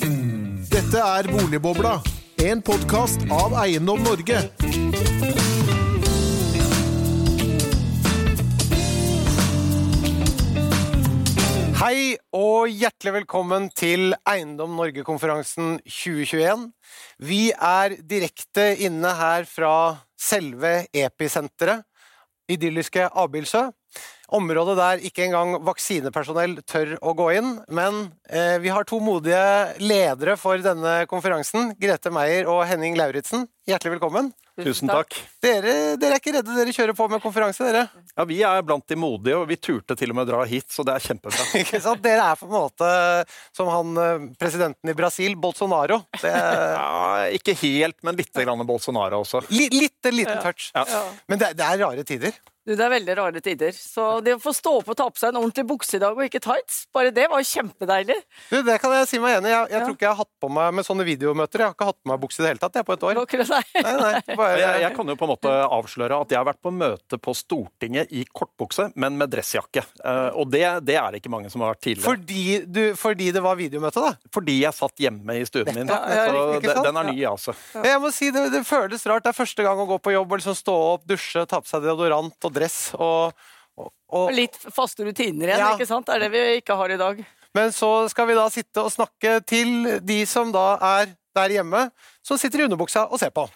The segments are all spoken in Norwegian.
Dette er Boligbobla, en podkast av Eiendom Norge. Hei og hjertelig velkommen til Eiendom Norge-konferansen 2021. Vi er direkte inne her fra selve episenteret, idylliske Abildsø. Området der ikke engang vaksinepersonell tør å gå inn. Men eh, vi har to modige ledere for denne konferansen. Grete Meier og Henning Lauritzen. Hjertelig velkommen. Tusen takk. Dere, dere er ikke redde, dere kjører på med konferanse, dere? Ja, Vi er blant de modige, og vi turte til og med å dra hit, så det er kjempebra. Ikke sant? Dere er på en måte som han eh, presidenten i Brasil, Bolsonaro. Det er Ja, ikke helt, men litt grann Bolsonaro også. L litt liten touch. Ja. Men det, det er rare tider. Du, det er veldig rare tider. Så det å få stå opp og ta på seg en ordentlig bukse i dag og ikke tights, bare det var kjempedeilig. Du, det kan jeg si meg enig i. Jeg, jeg Ja. tror ikke jeg har hatt på meg med sånne videomøter. Jeg har ikke hatt på meg bukse i det hele tatt jeg, på et år. Nei, nei, bare, Jeg, jeg kan jo på en måte avsløre at jeg har vært på møte på Stortinget i kortbukse, men med dressjakke. Eh, Og det, det er det ikke mange som har vært tidligere. fordi, du, fordi det var videomøte, da. Fordi jeg satt hjemme i stuen min. Ja, ja, Så den er ny, altså. Jeg må si, det, det føles rart. Det er første gang å gå på jobb og liksom stå opp, dusje, ta på seg deodorant og dress. Og, og, og, Litt faste rutiner igjen, Ja. ikke sant? Det er det vi ikke har i dag. men så skal vi da sitte og snakke til de som da er der hjemme, som sitter i underbuksa og ser på.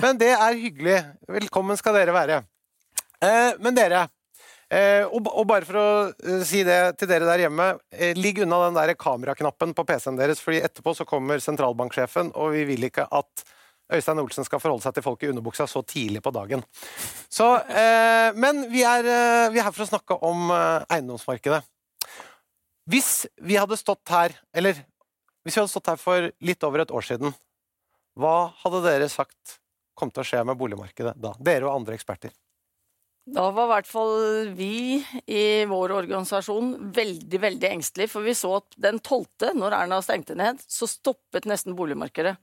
Men det er hyggelig. Velkommen skal dere være. Eh, men dere, eh, og, og bare for å eh, si det til dere der hjemme, eh, ligg unna den der kameraknappen på PC-en deres, fordi etterpå så kommer sentralbanksjefen, og vi vil ikke at Øystein Olsen skal forholde seg til folk i underbuksa så tidlig på dagen. Så, eh, men vi er, eh, vi er her for å snakke om eh, eiendomsmarkedet. Hvis vi hadde stått her, eller hvis vi hadde stått her for litt over et år siden, hva hadde dere sagt kom til å skje med boligmarkedet da? Dere og andre eksperter. Da var i hvert fall vi i vår organisasjon veldig, veldig engstelige, for vi så at den 12., når Erna stengte ned, så stoppet nesten boligmarkedet.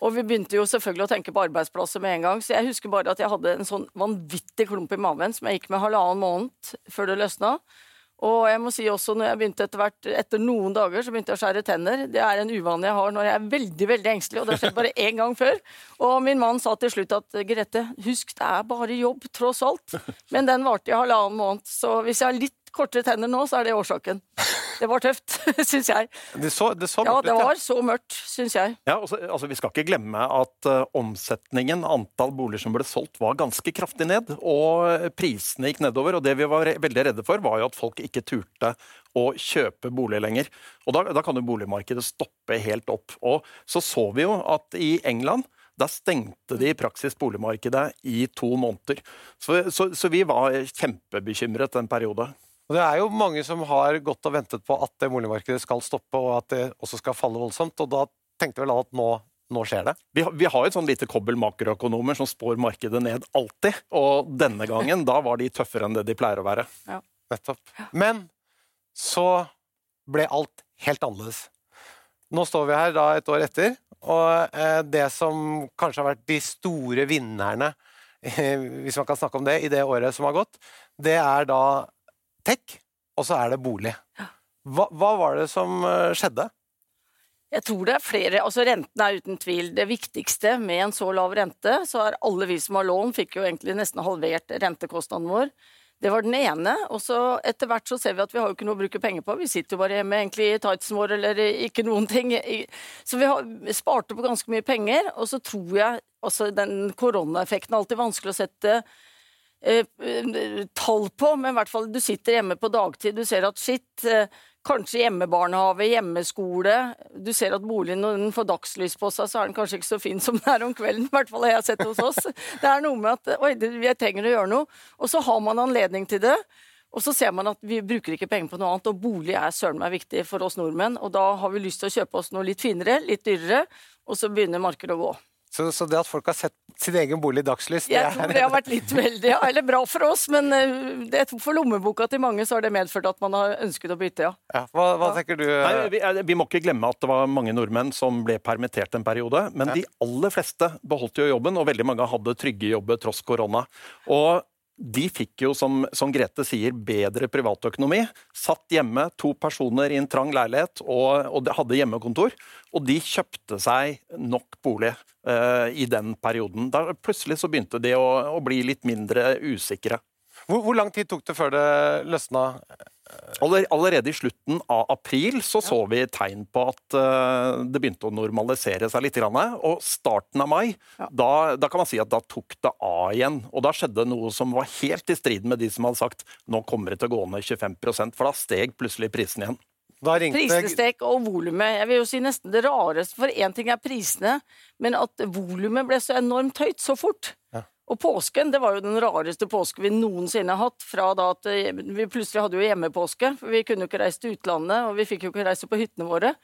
Og vi begynte jo selvfølgelig å tenke på arbeidsplasser med en gang, så jeg husker bare at jeg hadde en sånn vanvittig klump i maven som jeg gikk med halvannen måned før det løsna. Og jeg må si også, når jeg begynte etter hvert, etter noen dager, så begynte jeg å skjære tenner. Det er en uvane jeg har når jeg er veldig, veldig engstelig, og det har skjedd bare én gang før. Og min mann sa til slutt at Grete, husk det er bare jobb, tross alt. Men den varte i halvannen måned, så hvis jeg har litt kortere tenner nå, så er det årsaken. Det var tøft, syns jeg. Det så, det så Ja, det var så mørkt, syns jeg. Ja, også, altså, vi skal ikke glemme at uh, omsetningen, antall boliger som ble solgt, var ganske kraftig ned. Og prisene gikk nedover. Og det vi var re veldig redde for, var jo at folk ikke turte å kjøpe bolig lenger. Og da, da kan jo boligmarkedet stoppe helt opp. Og så så vi jo at i England der stengte de i praksis boligmarkedet i to måneder. Så, så, så vi var kjempebekymret en periode. Og det er jo mange som har gått og ventet på at det boligmarkedet skal stoppe, og at det også skal falle voldsomt. Og da tenkte vel alle at nå, nå skjer det. Vi, har- vi har et sånn lite kobbel makroøkonomer som spår markedet ned alltid. Og denne gangen da var de tøffere enn det de pleier å være. Nettopp. Men så ble alt helt annerledes. Nå står vi her da et år etter, og eh, det som kanskje har vært de store vinnerne, eh, hvis man kan snakke om det, i det året som har gått, det er da tech, og så er det bolig. Hva, hva var det som eh, skjedde? Jeg tror det er flere, altså Renten er uten tvil det viktigste. Med en så lav rente, så er alle vi som har lån, fikk jo egentlig nesten halvert rentekostnaden vår. Det var den ene. Og så etter hvert så ser vi at vi har jo ikke noe å bruke penger på. Vi sitter jo bare hjemme egentlig i tightsen vår eller ikke noen ting. Så vi har sparte på ganske mye penger. Og så tror jeg altså den koronaeffekten er alltid vanskelig å sette eh, tall på, men i hvert fall du sitter hjemme på dagtid, du ser at skitt, eh, kanskje hjemmebarnehage, hjemmeskole, du ser at boligen når den får dagslys på seg, så er den kanskje ikke så fin som den er om kvelden, i hvert fall har jeg sett hos oss. Det er noe med at oi, jeg trenger å gjøre noe, og så har man anledning til det. Og så ser man at vi bruker ikke penger på noe annet, og bolig er søren meg viktig for oss nordmenn. Og da har vi lyst til å kjøpe oss noe litt finere, litt dyrere, og så begynner markedet å gå. Så, så det at folk har sett sin egen bolig i dagslys, Jeg er tror det har vært litt veldig, ja, eller bra for oss, men eh, det, for lommeboka til mange så har det medført at man har ønsket å bytte, ja. ja, hva, hva tenker du? Nei, vi, eh, vi må ikke glemme at det var mange nordmenn som ble permittert en periode. Men de aller fleste beholdt jo jobben, og veldig mange hadde trygge jobber tross korona. Og de fikk jo, som, som, Grete sier, bedre privatøkonomi. Satt hjemme, to personer i en trang leilighet, og, og hadde hjemmekontor. Og de kjøpte seg nok bolig uh, i den perioden. Da plutselig så begynte de å, å bli litt mindre usikre. Hvor, hvor, lang tid tok det før det løsna? Allerede i slutten av april så, så vi tegn på at uh, det begynte å normalisere seg litt. Og starten av mai, ja. da, da, kan man si at da tok det av igjen. Og da skjedde noe som var helt i strid med de som hadde sagt nå kommer det til å gå ned 25 for da steg plutselig prisen igjen. Ringte... og volumet. Jeg vil jo si nesten det rareste. For én ting er prisene, men at volumet ble så enormt høyt så fort. Ja. Og påsken det var jo den rareste påske vi noensinne har hatt. fra da at eh, Vi plutselig hadde jo hjemmepåske, vi kunne jo ikke reise til utlandet, og vi fikk jo ikke reise på hyttene våre.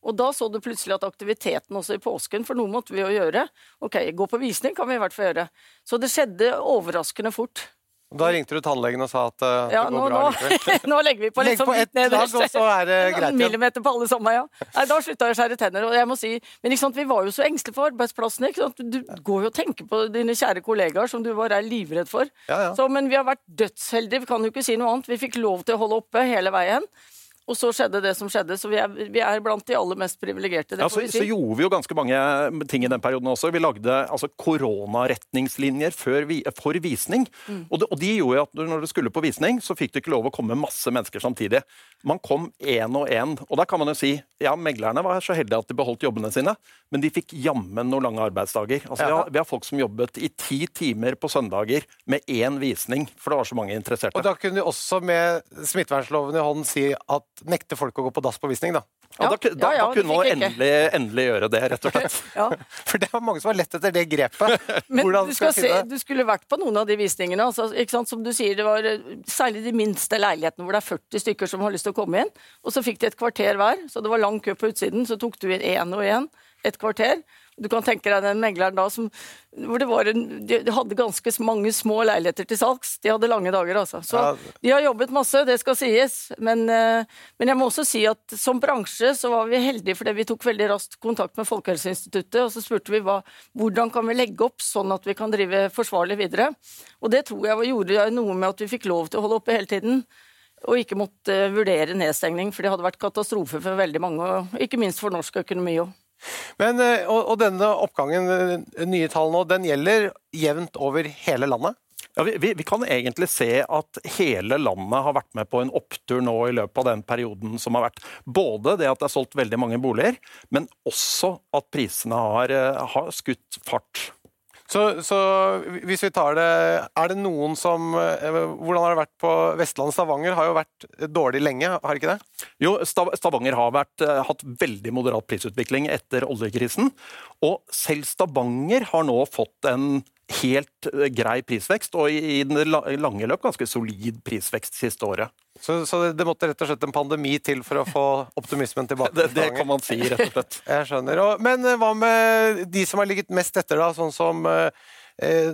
Og da så du plutselig at aktiviteten også i påsken, for noe måtte vi jo gjøre. Ok, gå på visning kan vi i hvert fall gjøre. Så det skjedde overraskende fort. Da ringte du tannlegen og sa at uh, ja, det går nå, bra likevel? nå legger vi på litt Legg på ett lag, og så er det greit. Millimeter på alle sammen, ja. Nei, da slutta jeg å skjære tenner. Og jeg må si, men ikke sant, vi var jo så engstelige for arbeidsplassen. Ikke sant? Du går jo og tenker på dine kjære kollegaer som du er livredd for. Ja, ja. Så, men vi har vært dødsheldige, vi kan jo ikke si noe annet. Vi fikk lov til å holde oppe hele veien. Og så skjedde det som skjedde, så vi er, vi er blant de aller mest privilegerte. Ja, så, si. så, gjorde vi jo ganske mange ting i den perioden også. Vi lagde altså, koronaretningslinjer vi, for visning. Mm. Og, det, og, de gjorde at når du skulle på visning, så fikk du ikke lov å komme masse mennesker samtidig. Man kom én og én. Og da kan man jo si ja, meglerne var så heldige at de beholdt jobbene sine, men de fikk jammen noen lange arbeidsdager. Altså, ja. vi, har, vi, har, folk som jobbet i ti timer på søndager med én visning, for det var så mange interesserte. Og da kunne de også med smittevernloven i hånden si at nekte folk å gå på dass på visning, da. Ja, da, da, ja, ja, da kunne man endelig, endelig, gjøre det, rett og slett. For det var mange som var lett etter det grepet. Men du, skal se, du, skulle vært på noen av de visningene. Altså, Som du sier, det var særlig de minste leilighetene hvor det er 40 stykker som har lyst til å komme inn. Og så fikk de et kvarter hver, så det var lang kø på utsiden. Så tok du inn én og én et kvarter. Du kan tenke deg den megleren da som hvor det var en, De hadde ganske mange små leiligheter til salgs. De hadde lange dager, altså. Så ja. de har jobbet masse, det skal sies. Men, eh, men, jeg må også si at som bransje så var vi heldige fordi vi tok veldig raskt kontakt med Folkehelseinstituttet, og så spurte vi hva, hvordan kan vi legge opp sånn at vi kan drive forsvarlig videre. Og det tror jeg gjorde noe med at vi fikk lov til å holde oppe hele tiden og ikke måtte vurdere nedstengning, for det hadde vært katastrofe for veldig mange, og ikke minst for norsk økonomi òg. Men, eh, og, og, denne oppgangen, eh, nye tall nå, den gjelder jevnt over hele landet? Ja, vi, vi, vi, kan egentlig se at hele landet har vært med på en opptur nå i løpet av den perioden som har vært. Både det at det er solgt veldig mange boliger, men også at prisene har, eh, har skutt fart. Så, så, hvis vi tar det Er det noen som Hvordan har det vært på Vestlandet? Stavanger har jo vært dårlig lenge, har ikke det? Jo, Stavanger har vært, eh, hatt veldig moderat prisutvikling etter oljekrisen. Og selv Stavanger har nå fått en helt eh, grei prisvekst, og i den lange løp ganske solid prisvekst siste året. Så, så, det måtte rett og slett en pandemi til for å få optimismen tilbake? det, det, kan man si, rett og slett. Jeg skjønner. Men eh, hva med de som har ligget mest etter, da? Sånn som eh,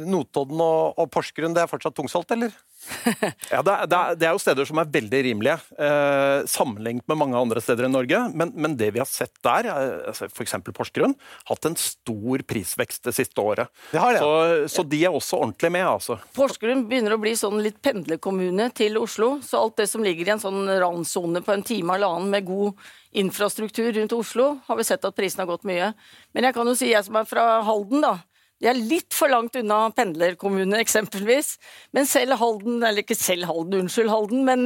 Notodden og, og Porsgrunn. Det er fortsatt tungsalt, eller? ja, det er, det, er, jo steder som er veldig rimelige, eh, sammenlignet med mange andre steder i Norge. Men, men det vi har sett der, altså f.eks. Porsgrunn, hatt en stor prisvekst det siste året. Det det. Så, så, de er også ordentlig med, altså. Porsgrunn begynner å bli sånn litt pendlerkommune til Oslo. Så alt det som ligger i en sånn randsone på en time eller annen med god infrastruktur rundt Oslo, har vi sett at prisene har gått mye. Men jeg kan jo si, jeg som er fra Halden, da. De er litt for langt unna pendlerkommune, eksempelvis. Men selv Halden, eller ikke selv Halden, unnskyld Halden, men,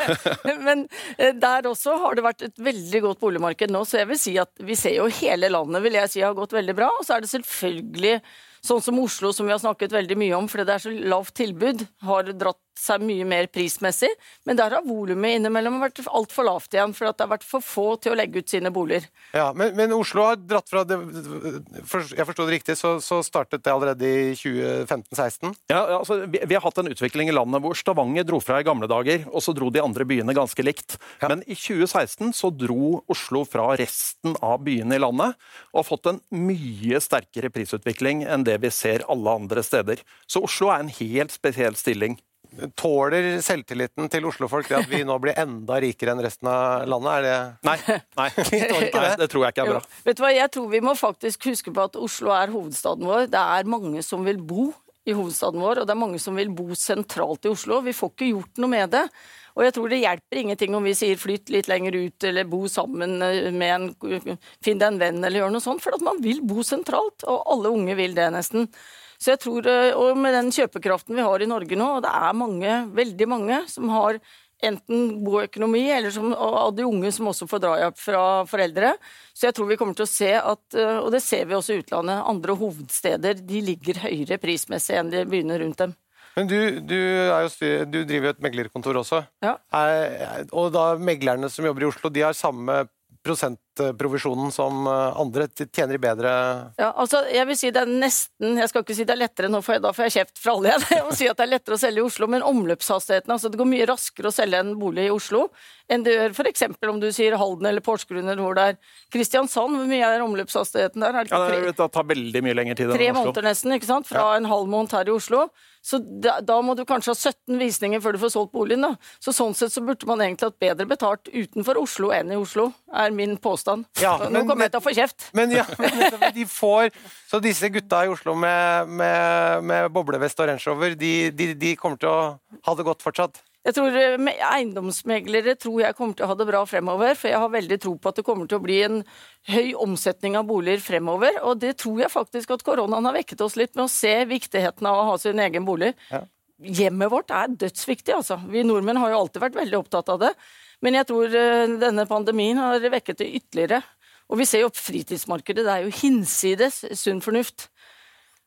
men, eh, der også har det vært et veldig godt boligmarked nå. Så jeg vil si at vi ser jo hele landet vil jeg si har gått veldig bra. Og så er det selvfølgelig sånn som Oslo, som vi har snakket veldig mye om fordi det er så lavt tilbud, har dratt seg mye mer prismessig, men der har volumet innimellom vært altfor lavt igjen, for det har vært for få til å legge ut sine boliger. Ja, Men, men Oslo har dratt fra det Jeg forsto det riktig, så, så, startet det allerede i 2015-16? Ja, altså, vi, vi, har hatt en utvikling i landet hvor Stavanger dro fra i gamle dager, og så dro de andre byene ganske likt. Ja. Men i 2016 så dro Oslo fra resten av byene i landet, og har fått en mye sterkere prisutvikling enn det vi ser alle andre steder. Så Oslo er en helt spesiell stilling. Tåler selvtilliten til oslofolk det at vi nå blir enda rikere enn resten av landet? Er det Nei, nei. nei det tror jeg ikke er bra. Jo. Vet du hva, Jeg tror vi må faktisk huske på at Oslo er hovedstaden vår. Det er mange som vil bo i hovedstaden vår, og det er mange som vil bo sentralt i Oslo. Vi får ikke gjort noe med det. Og jeg tror det hjelper ingenting om vi sier flytt litt lenger ut, eller bo sammen med en Finn deg en venn, eller gjør noe sånt. For at man vil bo sentralt, og alle unge vil det, nesten. Så jeg tror, eh, og med den kjøpekraften vi har i Norge nå, og det er mange, veldig mange, som har enten god økonomi, eller som, av de unge som også får drahjelp fra foreldre. Så jeg tror vi kommer til å se at, eh, og det ser vi også i utlandet, andre hovedsteder de ligger høyere prismessig enn de byene rundt dem. Men du, du, jo, du driver jo et meglerkontor også. Ja. Er, og da meglerne som jobber i Oslo, de har samme prosentprovisjonen som eh, andre? Tjener i bedre Ja, altså jeg vil si det er nesten Jeg skal ikke si det er lettere, nå for jeg, da får jeg kjeft fra alle igjen. må si at det er lettere å selge i Oslo, men omløpshastigheten altså Det går mye raskere å selge en bolig i Oslo enn det gjør f.eks. om du sier Halden eller Porsgrunn eller hvor det er. Kristiansand, hvor mye er omløpshastigheten der? Er det, ja, det tar veldig mye lenger tid enn Oslo. Tre måneder nesten, ikke sant? Fra ja. en halv måned her i Oslo. Så da, da, må du kanskje ha 17 visninger før du får solgt boligen. da. Så Sånn sett så burde man egentlig hatt bedre betalt utenfor Oslo enn i Oslo, er min påstand. Ja, Nå kommer jeg til å få kjeft. Men, ja, men de får, Så disse gutta i Oslo med, med, med boblevest og Range de, de, de kommer til å ha det godt fortsatt? Jeg tror eh, Eiendomsmeglere tror jeg kommer til å ha det bra fremover, for jeg har veldig tro på at det kommer til å bli en høy omsetning av boliger fremover. Og det tror jeg faktisk at koronaen har vekket oss litt med å se viktigheten av å ha sin egen bolig. Ja. Hjemmet vårt er dødsviktig, altså. Vi nordmenn har jo alltid vært veldig opptatt av det. Men jeg tror eh, denne pandemien har vekket det ytterligere. Og vi ser jo fritidsmarkedet, det er jo hinsides sunn fornuft.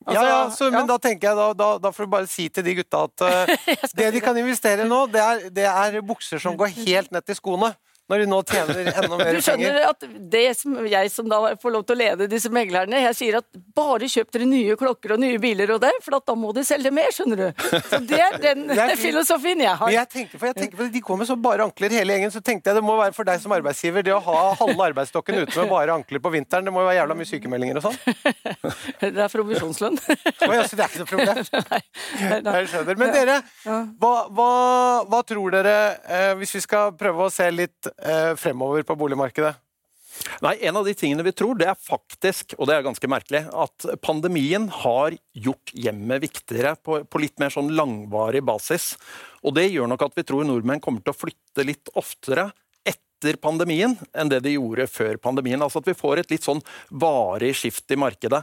Altså, ja, ja, så, men da tenker jeg da, da, da, får du bare si til de gutta at uh, det de kan investere i nå, det er, det er bukser som går helt ned til skoene når de nå tjener enda mer penger. Du skjønner at det som jeg som da får lov til å lede disse meglerne, jeg sier at bare kjøp dere nye klokker og nye biler og det, for da må de selge mer, skjønner du. Så det er den jeg, filosofien jeg har. Jeg tenker, for jeg tenker det, De kommer så bare ankler hele gjengen, så tenkte jeg det må være for deg som arbeidsgiver, det å ha halve arbeidsstokken ute med bare ankler på vinteren, det må jo være jævla mye sykemeldinger og sånn? Det er provisjonslønn. Oh, ja, så det er ikke noe problem? Nei, nei. Jeg skjønner. Men dere, hva, hva, hva tror dere, eh, hvis vi skal prøve å se litt fremover på boligmarkedet? Nei, En av de tingene vi tror, det er faktisk, og det er ganske merkelig, at pandemien har gjort hjemmet viktigere på, på, litt mer sånn langvarig basis. Og det gjør nok at vi tror nordmenn kommer til å flytte litt oftere etter pandemien enn det de gjorde før pandemien. Altså at vi får et litt sånn varig skift i markedet.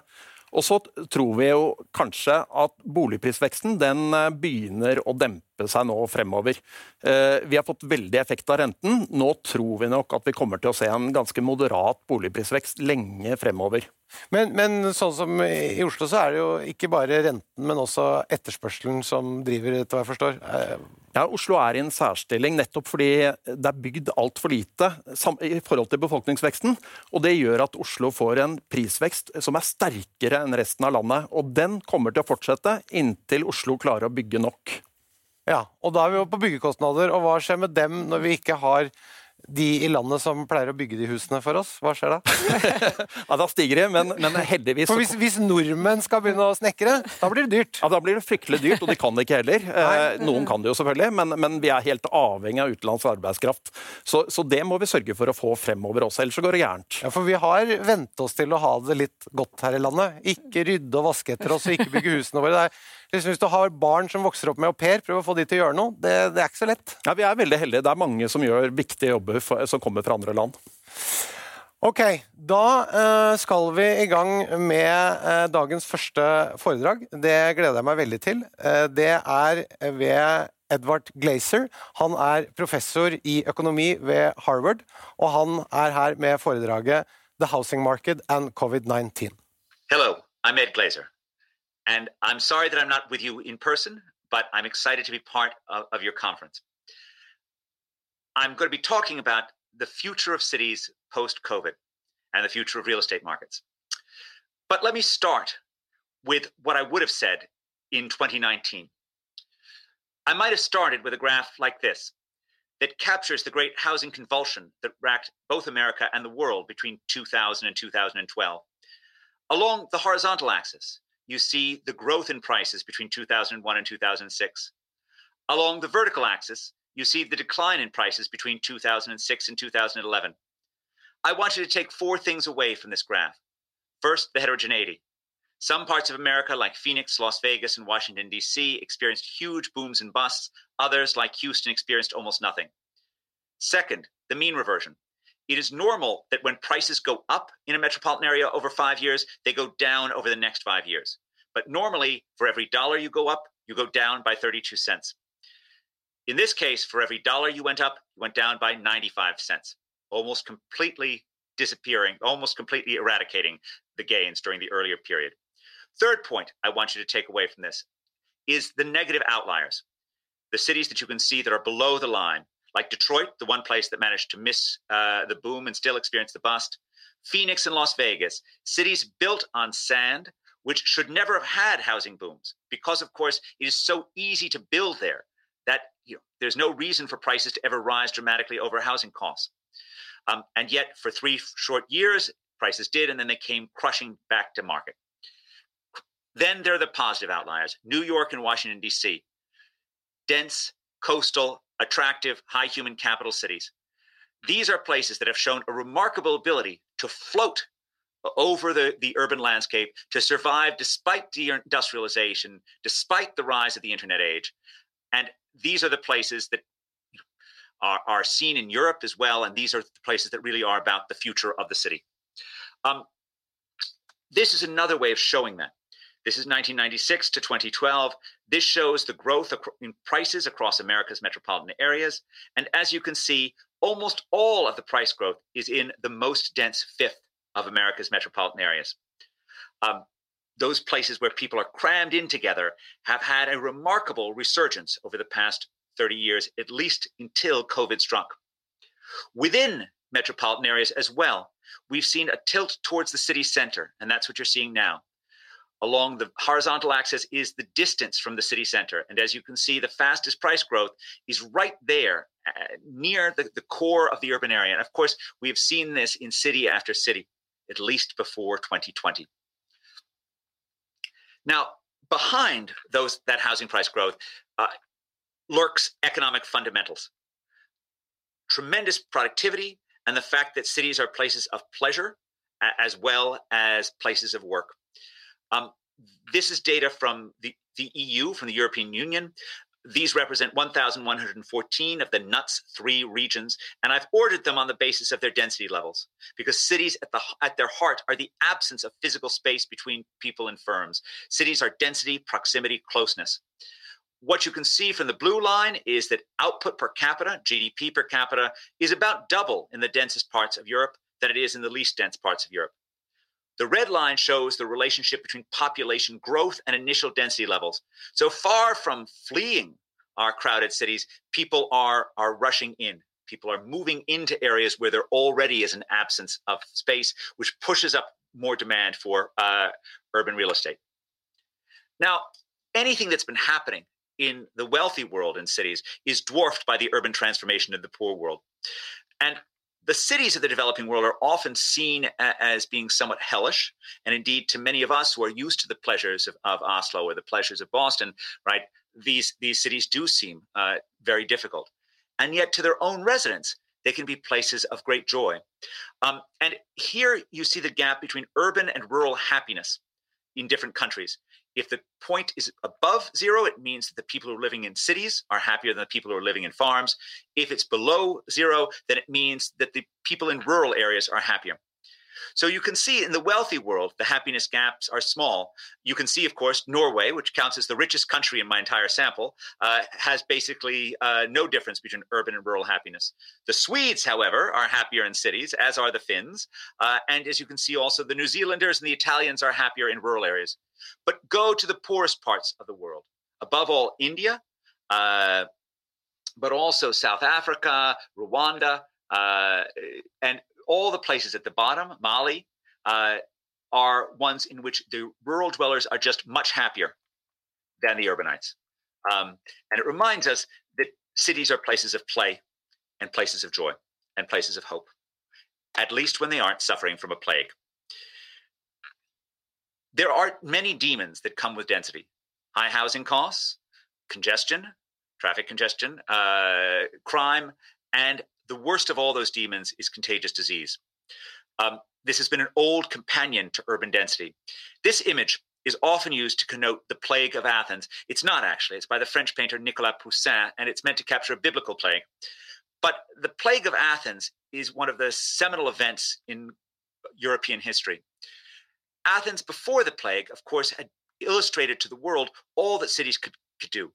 Og så tror vi jo kanskje at boligprisveksten den eh, begynner å dempe seg nå fremover. Eh, vi har fått veldig effekt av renten. Nå tror vi nok at vi kommer til å se en ganske moderat boligprisvekst lenge fremover. Men, men, sånn som i Oslo så er det jo ikke bare renten, men også etterspørselen som driver, etter hva jeg forstår. Eh, ja, Oslo er i en særstilling nettopp fordi det er bygd altfor lite i forhold til befolkningsveksten. og Det gjør at Oslo får en prisvekst som er sterkere enn resten av landet. og Den kommer til å fortsette inntil Oslo klarer å bygge nok. Ja, og Da er vi jo på byggekostnader. og Hva skjer med dem når vi ikke har de i landet som pleier å bygge de husene for oss, hva skjer da? ja, Da stiger de, men, men heldigvis For hvis, hvis, nordmenn skal begynne å snekre, da blir det dyrt? Ja, Da blir det fryktelig dyrt, og de kan det ikke heller. Eh, noen kan det jo selvfølgelig, men, men, vi er helt avhengig av utenlandsk arbeidskraft. Så, så, det må vi sørge for å få fremover også, ellers så går det gærent. Ja, For vi har vent oss til å ha det litt godt her i landet. Ikke rydde og vaske etter oss og ikke bygge husene våre. Det er hvis du har barn som vokser opp med au pair, prøv å få de til å gjøre noe. Det, det, er ikke så lett. Ja, Vi er veldig heldige. Det er mange som gjør viktige jobber for, som kommer fra andre land. Ok, da uh, skal vi i gang med uh, dagens første foredrag. Det gleder jeg meg veldig til. Uh, det er ved Edvard Glazer. Han er professor i økonomi ved Harvard, og han er her med foredraget The Housing Market and COVID-19. Hello, I'm Ed Glazer. And I'm sorry that I'm not with you in person, but I'm excited to be part of, of your conference. I'm going to be talking about the future of cities post COVID and the future of real estate markets. But let me start with what I would have said in 2019. I might have started with a graph like this that captures the great housing convulsion that racked both America and the world between 2000 and 2012. Along the horizontal axis, you see the growth in prices between 2001 and 2006. Along the vertical axis, you see the decline in prices between 2006 and 2011. I want you to take four things away from this graph. First, the heterogeneity. Some parts of America, like Phoenix, Las Vegas, and Washington, D.C., experienced huge booms and busts. Others, like Houston, experienced almost nothing. Second, the mean reversion. It is normal that when prices go up in a metropolitan area over five years, they go down over the next five years. But normally, for every dollar you go up, you go down by 32 cents. In this case, for every dollar you went up, you went down by 95 cents, almost completely disappearing, almost completely eradicating the gains during the earlier period. Third point I want you to take away from this is the negative outliers. The cities that you can see that are below the line, like Detroit, the one place that managed to miss uh, the boom and still experience the bust, Phoenix and Las Vegas, cities built on sand, which should never have had housing booms because, of course, it is so easy to build there that you know, there's no reason for prices to ever rise dramatically over housing costs. Um, and yet, for three short years, prices did, and then they came crushing back to market. Then there are the positive outliers New York and Washington, D.C., dense, coastal, attractive, high human capital cities. These are places that have shown a remarkable ability to float over the, the urban landscape, to survive despite deindustrialization, despite the rise of the internet age. And these are the places that are, are seen in Europe as well. And these are the places that really are about the future of the city. Um, this is another way of showing that. This is 1996 to 2012. This shows the growth in prices across America's metropolitan areas. And as you can see, almost all of the price growth is in the most dense fifth of America's metropolitan areas. Um, those places where people are crammed in together have had a remarkable resurgence over the past 30 years, at least until COVID struck. Within metropolitan areas as well, we've seen a tilt towards the city center, and that's what you're seeing now. Along the horizontal axis is the distance from the city center. And as you can see, the fastest price growth is right there uh, near the, the core of the urban area. And of course, we have seen this in city after city, at least before 2020. Now, behind those that housing price growth uh, lurks economic fundamentals. Tremendous productivity and the fact that cities are places of pleasure as well as places of work. Um, this is data from the, the EU, from the European Union. These represent 1,114 of the NUTS three regions, and I've ordered them on the basis of their density levels because cities at, the, at their heart are the absence of physical space between people and firms. Cities are density, proximity, closeness. What you can see from the blue line is that output per capita, GDP per capita, is about double in the densest parts of Europe than it is in the least dense parts of Europe. The red line shows the relationship between population growth and initial density levels. So far from fleeing our crowded cities, people are, are rushing in. People are moving into areas where there already is an absence of space, which pushes up more demand for uh, urban real estate. Now, anything that's been happening in the wealthy world in cities is dwarfed by the urban transformation of the poor world. And the cities of the developing world are often seen as being somewhat hellish. And indeed, to many of us who are used to the pleasures of, of Oslo or the pleasures of Boston, right, these, these cities do seem uh, very difficult. And yet, to their own residents, they can be places of great joy. Um, and here you see the gap between urban and rural happiness in different countries. If the point is above zero, it means that the people who are living in cities are happier than the people who are living in farms. If it's below zero, then it means that the people in rural areas are happier. So you can see in the wealthy world, the happiness gaps are small. You can see, of course, Norway, which counts as the richest country in my entire sample, uh, has basically uh, no difference between urban and rural happiness. The Swedes, however, are happier in cities, as are the Finns. Uh, and as you can see, also the New Zealanders and the Italians are happier in rural areas. But go to the poorest parts of the world. Above all, India, uh, but also South Africa, Rwanda, uh, and all the places at the bottom, Mali, uh, are ones in which the rural dwellers are just much happier than the urbanites. Um, and it reminds us that cities are places of play and places of joy and places of hope, at least when they aren't suffering from a plague. There are many demons that come with density high housing costs, congestion, traffic congestion, uh, crime, and the worst of all those demons is contagious disease. Um, this has been an old companion to urban density. This image is often used to connote the plague of Athens. It's not actually, it's by the French painter Nicolas Poussin, and it's meant to capture a biblical plague. But the plague of Athens is one of the seminal events in European history. Athens, before the plague, of course, had illustrated to the world all that cities could, could do.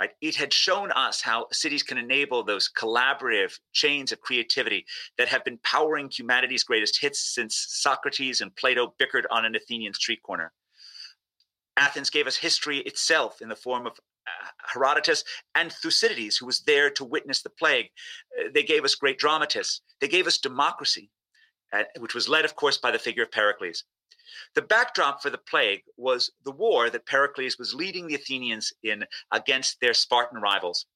Right? It had shown us how cities can enable those collaborative chains of creativity that have been powering humanity's greatest hits since Socrates and Plato bickered on an Athenian street corner. Athens gave us history itself in the form of uh, Herodotus and Thucydides, who was there to witness the plague. Uh, they gave us great dramatists. They gave us democracy, uh, which was led, of course, by the figure of Pericles. The backdrop for the plague was the war that Pericles was leading the Athenians in against their Spartan rivals.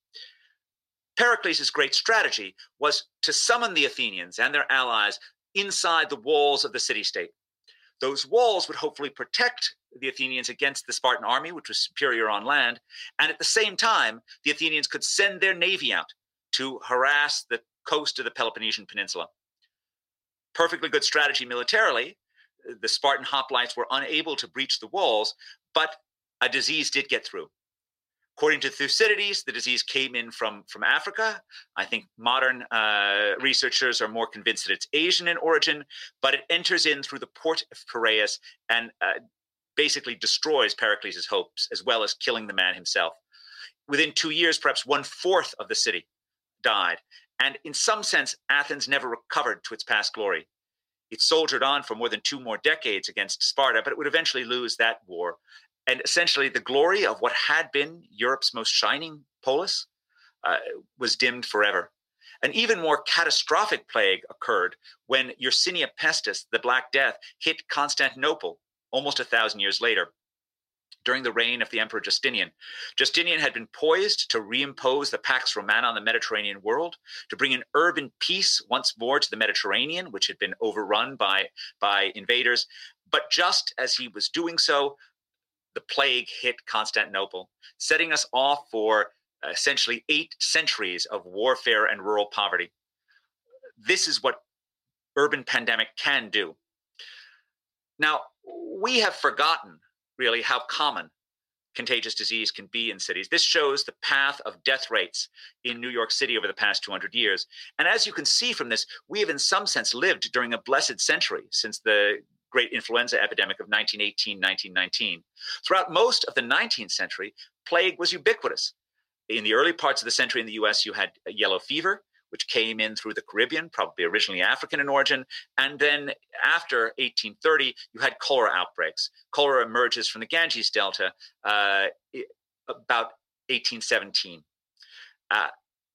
Pericles' great strategy was to summon the Athenians and their allies inside the walls of the city state. Those walls would hopefully protect the Athenians against the Spartan army, which was superior on land. And at the same time, the Athenians could send their navy out to harass the coast of the Peloponnesian Peninsula. Perfectly good strategy militarily, the Spartan hoplites were unable to breach the walls, but a disease did get through. According to Thucydides, the disease came in from, from Africa. I think modern uh, researchers are more convinced that it's Asian in origin, but it enters in through the port of Piraeus and uh, basically destroys Pericles' hopes, as well as killing the man himself. Within two years, perhaps one fourth of the city died. And in some sense, Athens never recovered to its past glory. It soldiered on for more than two more decades against Sparta, but it would eventually lose that war. And essentially, the glory of what had been Europe's most shining polis uh, was dimmed forever. An even more catastrophic plague occurred when Yersinia pestis, the Black Death, hit Constantinople almost a thousand years later during the reign of the Emperor Justinian. Justinian had been poised to reimpose the Pax Romana on the Mediterranean world, to bring an urban peace once more to the Mediterranean, which had been overrun by, by invaders. But just as he was doing so, the plague hit Constantinople, setting us off for uh, essentially eight centuries of warfare and rural poverty. This is what urban pandemic can do. Now, we have forgotten really how common contagious disease can be in cities. This shows the path of death rates in New York City over the past 200 years. And as you can see from this, we have in some sense lived during a blessed century since the great influenza epidemic of 1918 1919. Throughout most of the 19th century, plague was ubiquitous. In the early parts of the century in the US, you had yellow fever, which came in through the Caribbean, probably originally African in origin. And then after 1830, you had cholera outbreaks. Cholera emerges from the Ganges Delta uh, about 1817. Uh,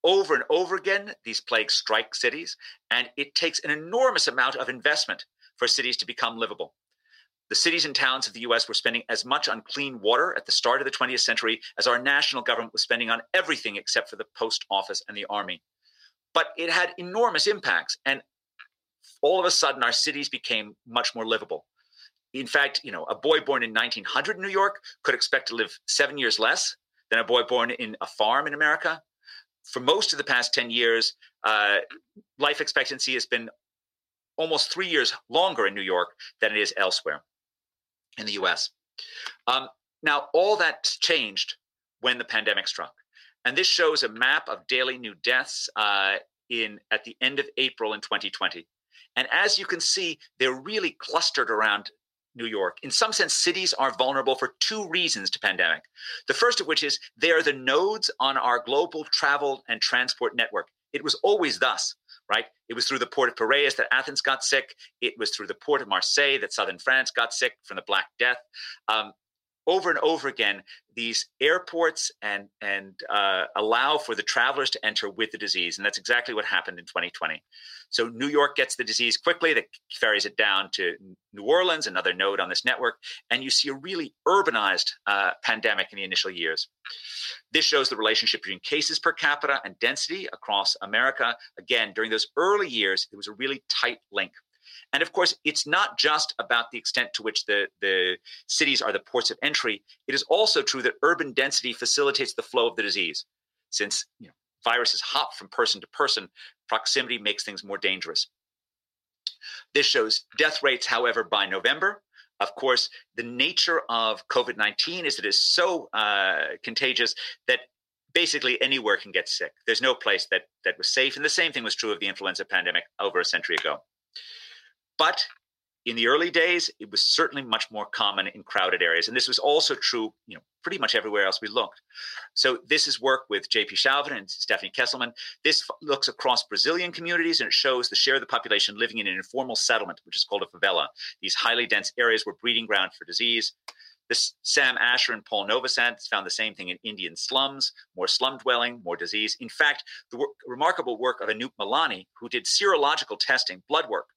over and over again, these plagues strike cities, and it takes an enormous amount of investment for cities to become livable. The cities and towns of the US were spending as much on clean water at the start of the 20th century as our national government was spending on everything except for the post office and the army but it had enormous impacts. And all of a sudden, our cities became much more livable. In fact, you know, a boy born in 1900 in New York could expect to live seven years less than a boy born in a farm in America. For most of the past 10 years, uh, life expectancy has been almost three years longer in New York than it is elsewhere in the US. Um, now, all that changed when the pandemic struck. And this shows a map of daily new deaths uh, in at the end of April in 2020. And as you can see, they're really clustered around New York. In some sense, cities are vulnerable for two reasons to pandemic. The first of which is they are the nodes on our global travel and transport network. It was always thus, right? It was through the port of Piraeus that Athens got sick. It was through the port of Marseille that southern France got sick from the Black Death. Um, over and over again these airports and and uh, allow for the travelers to enter with the disease, and that's exactly what happened in 2020. So New York gets the disease quickly, that ferries it down to New Orleans, another node on this network, and you see a really urbanized uh, pandemic in the initial years. This shows the relationship between cases per capita and density across America. Again, during those early years, it was a really tight link and of course, it's not just about the extent to which the, the cities are the ports of entry. It is also true that urban density facilitates the flow of the disease. Since you know, viruses hop from person to person, proximity makes things more dangerous. This shows death rates, however, by November. Of course, the nature of COVID 19 is that it is so uh, contagious that basically anywhere can get sick. There's no place that, that was safe. And the same thing was true of the influenza pandemic over a century ago. But in the early days, it was certainly much more common in crowded areas. And this was also true, you know, pretty much everywhere else we looked. So this is work with JP Chauvin and Stephanie Kesselman. This f- looks across Brazilian communities and it shows the share of the population living in an informal settlement, which is called a favela. These highly dense areas were breeding ground for disease. This Sam Asher and Paul Novosad found the same thing in Indian slums, more slum dwelling, more disease. In fact, the remarkable work of Anup Malani, who did serological testing, blood work,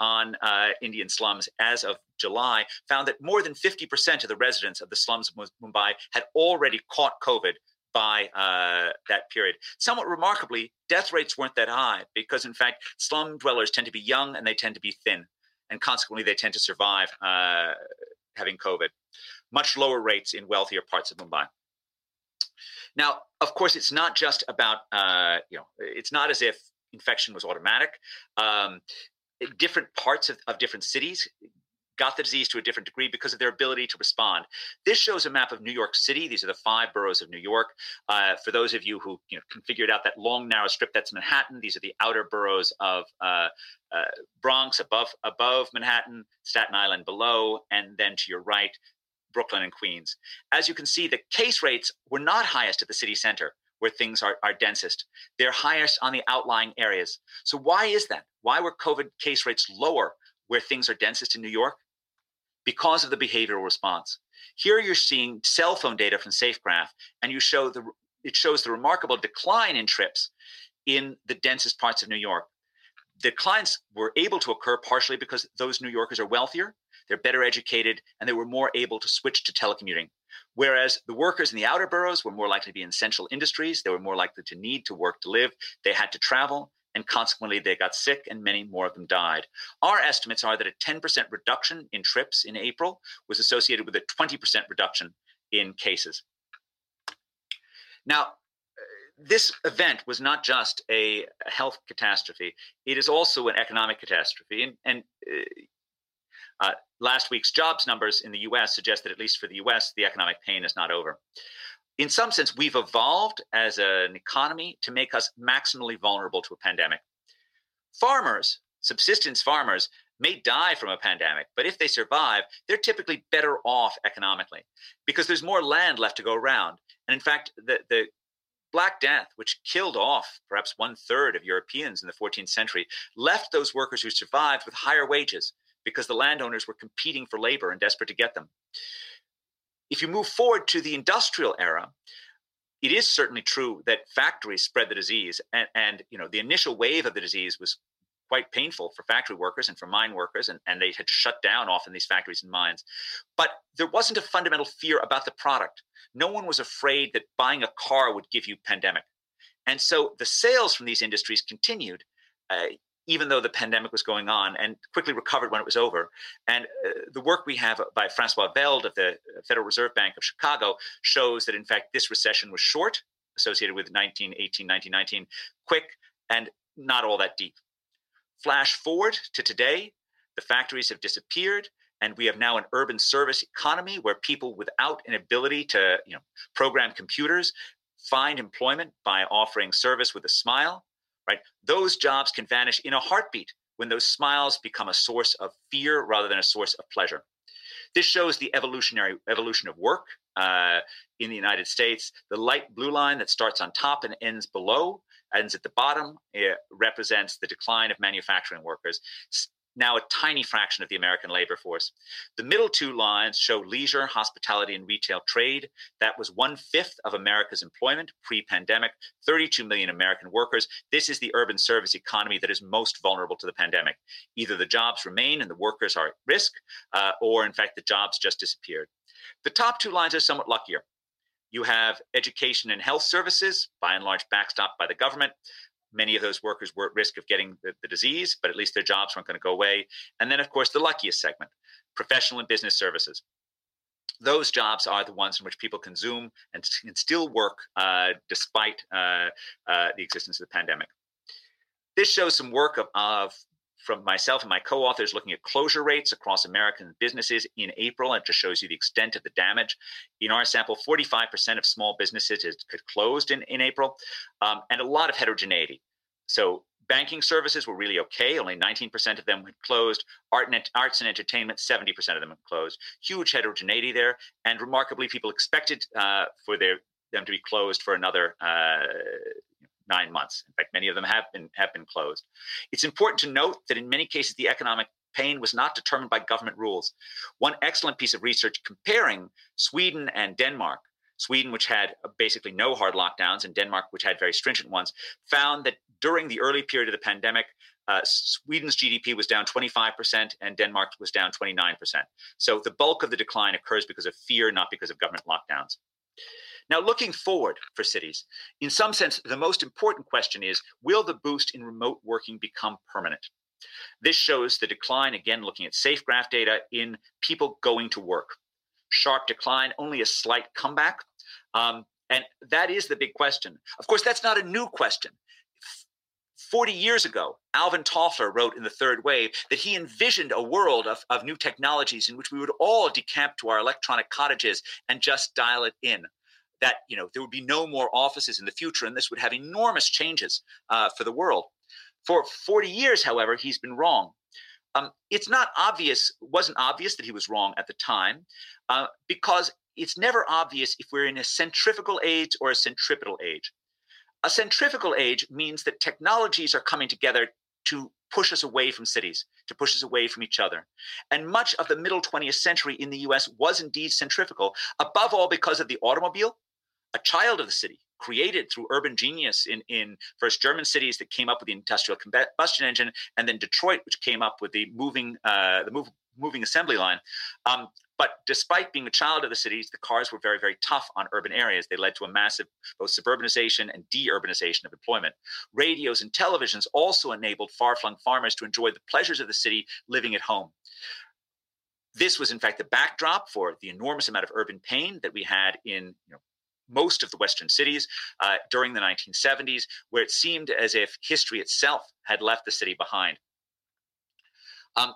on uh, Indian slums as of July found that more than 50% of the residents of the slums of Mumbai had already caught COVID by uh, that period. Somewhat remarkably, death rates weren't that high because, in fact, slum dwellers tend to be young and they tend to be thin, and consequently, they tend to survive uh, having COVID. Much lower rates in wealthier parts of Mumbai. Now, of course, it's not just about uh, you know, it's not as if infection was automatic. Um, different parts of, of different cities got the disease to a different degree because of their ability to respond. This shows a map of New York City. These are the five boroughs of New York. Uh, for those of you who you know, can figure it out, that long narrow strip that's Manhattan. These are the outer boroughs of uh, uh, Bronx above above Manhattan, Staten Island below, and then to your right, Brooklyn and Queens. As you can see, the case rates were not highest at the city center where things are, are densest. They're highest on the outlying areas. So, why is that? Why were COVID case rates lower where things are densest in New York? Because of the behavioral response. Here you're seeing cell phone data from SafeGraph, and you show the it shows the remarkable decline in trips in the densest parts of New York. The declines were able to occur partially because those New Yorkers are wealthier, they're better educated, and they were more able to switch to telecommuting. Whereas the workers in the outer boroughs were more likely to be in essential industries, they were more likely to need to work to live, they had to travel, and consequently they got sick and many more of them died. Our estimates are that a 10% reduction in trips in April was associated with a 20% reduction in cases. Now, this event was not just a health catastrophe, it is also an economic catastrophe. And, and uh, uh, last week's jobs numbers in the US suggest that, at least for the US, the economic pain is not over. In some sense, we've evolved as an economy to make us maximally vulnerable to a pandemic. Farmers, subsistence farmers, may die from a pandemic, but if they survive, they're typically better off economically because there's more land left to go around. And in fact, the, the Black Death, which killed off perhaps one third of Europeans in the 14th century, left those workers who survived with higher wages because the landowners were competing for labor and desperate to get them. If you move forward to the industrial era, it is certainly true that factories spread the disease, and, and you know the initial wave of the disease was quite painful for factory workers and for mine workers, and, and they had shut down often these factories and mines. But there wasn't a fundamental fear about the product. No one was afraid that buying a car would give you pandemic. And so the sales from these industries continued, uh, even though the pandemic was going on and quickly recovered when it was over. And uh, the work we have by Francois Veld of the Federal Reserve Bank of Chicago shows that, in fact, this recession was short, associated with 1918, 1919, quick, and not all that deep. Flash forward to today, the factories have disappeared. And we have now an urban service economy where people without an ability to you know, program computers find employment by offering service with a smile right? Those jobs can vanish in a heartbeat when those smiles become a source of fear rather than a source of pleasure. This shows the evolutionary evolution of work uh, in the United States. The light blue line that starts on top and ends below, ends at the bottom, it represents the decline of manufacturing workers now a tiny fraction of the American labor force. The middle two lines show leisure, hospitality, and retail trade. That was one fifth of America's employment pre pandemic, 32 million American workers. This is the urban service economy that is most vulnerable to the pandemic. Either the jobs remain and the workers are at risk, uh, or in fact, the jobs just disappeared. The top two lines are somewhat luckier. You have education and health services, by and large backstopped by the government. Many of those workers were at risk of getting the, the disease, but at least their jobs weren't going to go away. And then, of course, the luckiest segment professional and business services. Those jobs are the ones in which people consume and, can still work uh, despite uh, uh, the existence of the pandemic. This shows some work of, of from myself and my co-authors looking at closure rates across American businesses in April. It just shows you the extent of the damage. In our sample, 45% of small businesses had closed in, in April, um, and a lot of heterogeneity. So banking services were really okay. Only 19% of them had closed. Art and, arts and entertainment, 70% of them had closed. Huge heterogeneity there. And remarkably, people expected uh, for their them to be closed for another uh, nine months. In fact, many of them have been have been closed. It's important to note that in many cases the economic pain was not determined by government rules. One excellent piece of research comparing Sweden and Denmark, Sweden, which had basically no hard lockdowns, and Denmark, which had very stringent ones, found that during the early period of the pandemic, uh, Sweden's GDP was down 25% and Denmark was down 29%. So the bulk of the decline occurs because of fear, not because of government lockdowns. Now, looking forward for cities, in some sense, the most important question is will the boost in remote working become permanent? This shows the decline, again, looking at SafeGraph data, in people going to work. Sharp decline, only a slight comeback. Um, and that is the big question. Of course, that's not a new question. 40 years ago, Alvin Toffler wrote in The Third Wave that he envisioned a world of, of new technologies in which we would all decamp to our electronic cottages and just dial it in that you know there would be no more offices in the future, and this would have enormous changes uh, for the world. For 40 years, however, he's been wrong. Um, it's not obvious, wasn't obvious that he was wrong at the time, uh, because it's never obvious if we're in a centrifugal age or a centripetal age. A centrifugal age means that technologies are coming together to push us away from cities, to push us away from each other. And much of the middle 20th century in the US was indeed centrifugal, above all because of the automobile a child of the city, created through urban genius in, in first German cities that came up with the industrial combustion engine, and then Detroit, which came up with the moving uh, the move, moving assembly line. Um, but despite being a child of the cities, the cars were very, very tough on urban areas. They led to a massive both suburbanization and deurbanization of employment. Radios and televisions also enabled far flung farmers to enjoy the pleasures of the city living at home. This was, in fact, the backdrop for the enormous amount of urban pain that we had in you know, most of the Western cities uh, during the 1970s, where it seemed as if history itself had left the city behind. Um,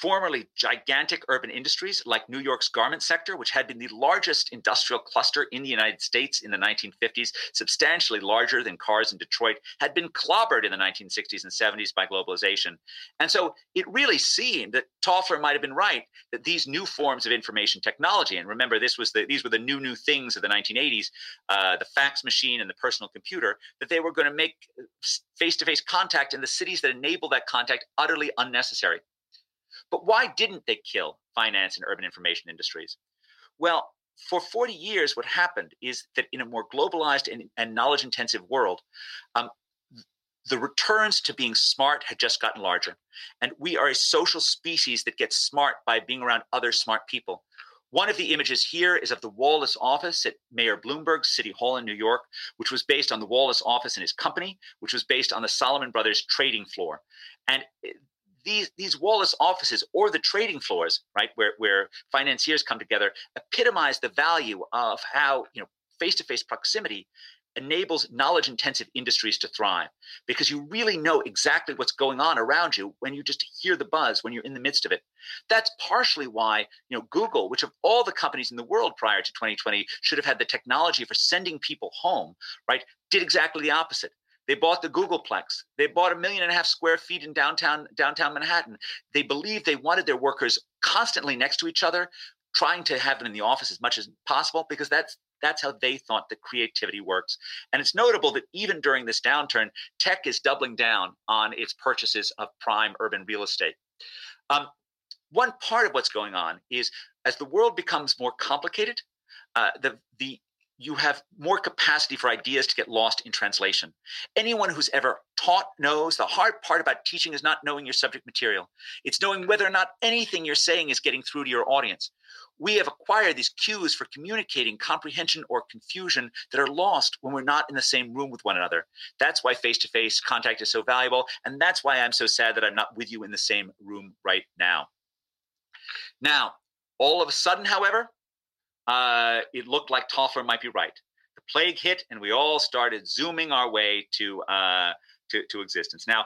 formerly gigantic urban industries like New York's garment sector, which had been the largest industrial cluster in the United States in the 1950s, substantially larger than cars in Detroit, had been clobbered in the 1960s and 70s by globalization. And so it really seemed that Toffler might have been right that these new forms of information technology, and remember, this was the, these were the new, new things of the 1980s, uh, the fax machine and the personal computer, that they were going to make face to face contact in the cities that enable that contact utterly unnecessary. But why didn't they kill finance and urban information industries? Well, for 40 years, what happened is that in a more globalized and, and knowledge intensive world, um, the returns to being smart had just gotten larger. And we are a social species that gets smart by being around other smart people. One of the images here is of the Wallace office at Mayor Bloomberg's City Hall in New York, which was based on the Wallace office and his company, which was based on the Solomon Brothers trading floor. And eh, these these Wallace offices or the trading floors, right, where where financiers come together, epitomize the value of how you know face-to-face proximity enables knowledge intensive industries to thrive. Because you really know exactly what's going on around you when you just hear the buzz when you're in the midst of it. That's partially why you know google which of all the companies in the world prior to 2020 should have had the technology for sending people home right did exactly the opposite they bought the Googleplex. They bought a million and a half square feet in downtown downtown Manhattan. They believed they wanted their workers constantly next to each other, trying to have them in the office as much as possible because that's that's how they thought that creativity works. And it's notable that even during this downturn, tech is doubling down on its purchases of prime urban real estate. Um, one part of what's going on is as the world becomes more complicated, uh, the the you have more capacity for ideas to get lost in translation. Anyone who's ever taught knows the hard part about teaching is not knowing your subject material. It's knowing whether or not anything you're saying is getting through to your audience. We have acquired these cues for communicating comprehension or confusion that are lost when we're not in the same room with one another. That's why face to face contact is so valuable. And that's why I'm so sad that I'm not with you in the same room right now. Now, all of a sudden, however, uh, it looked like Toffler might be right. The plague hit, and we all started zooming our way to uh, to, to existence. Now,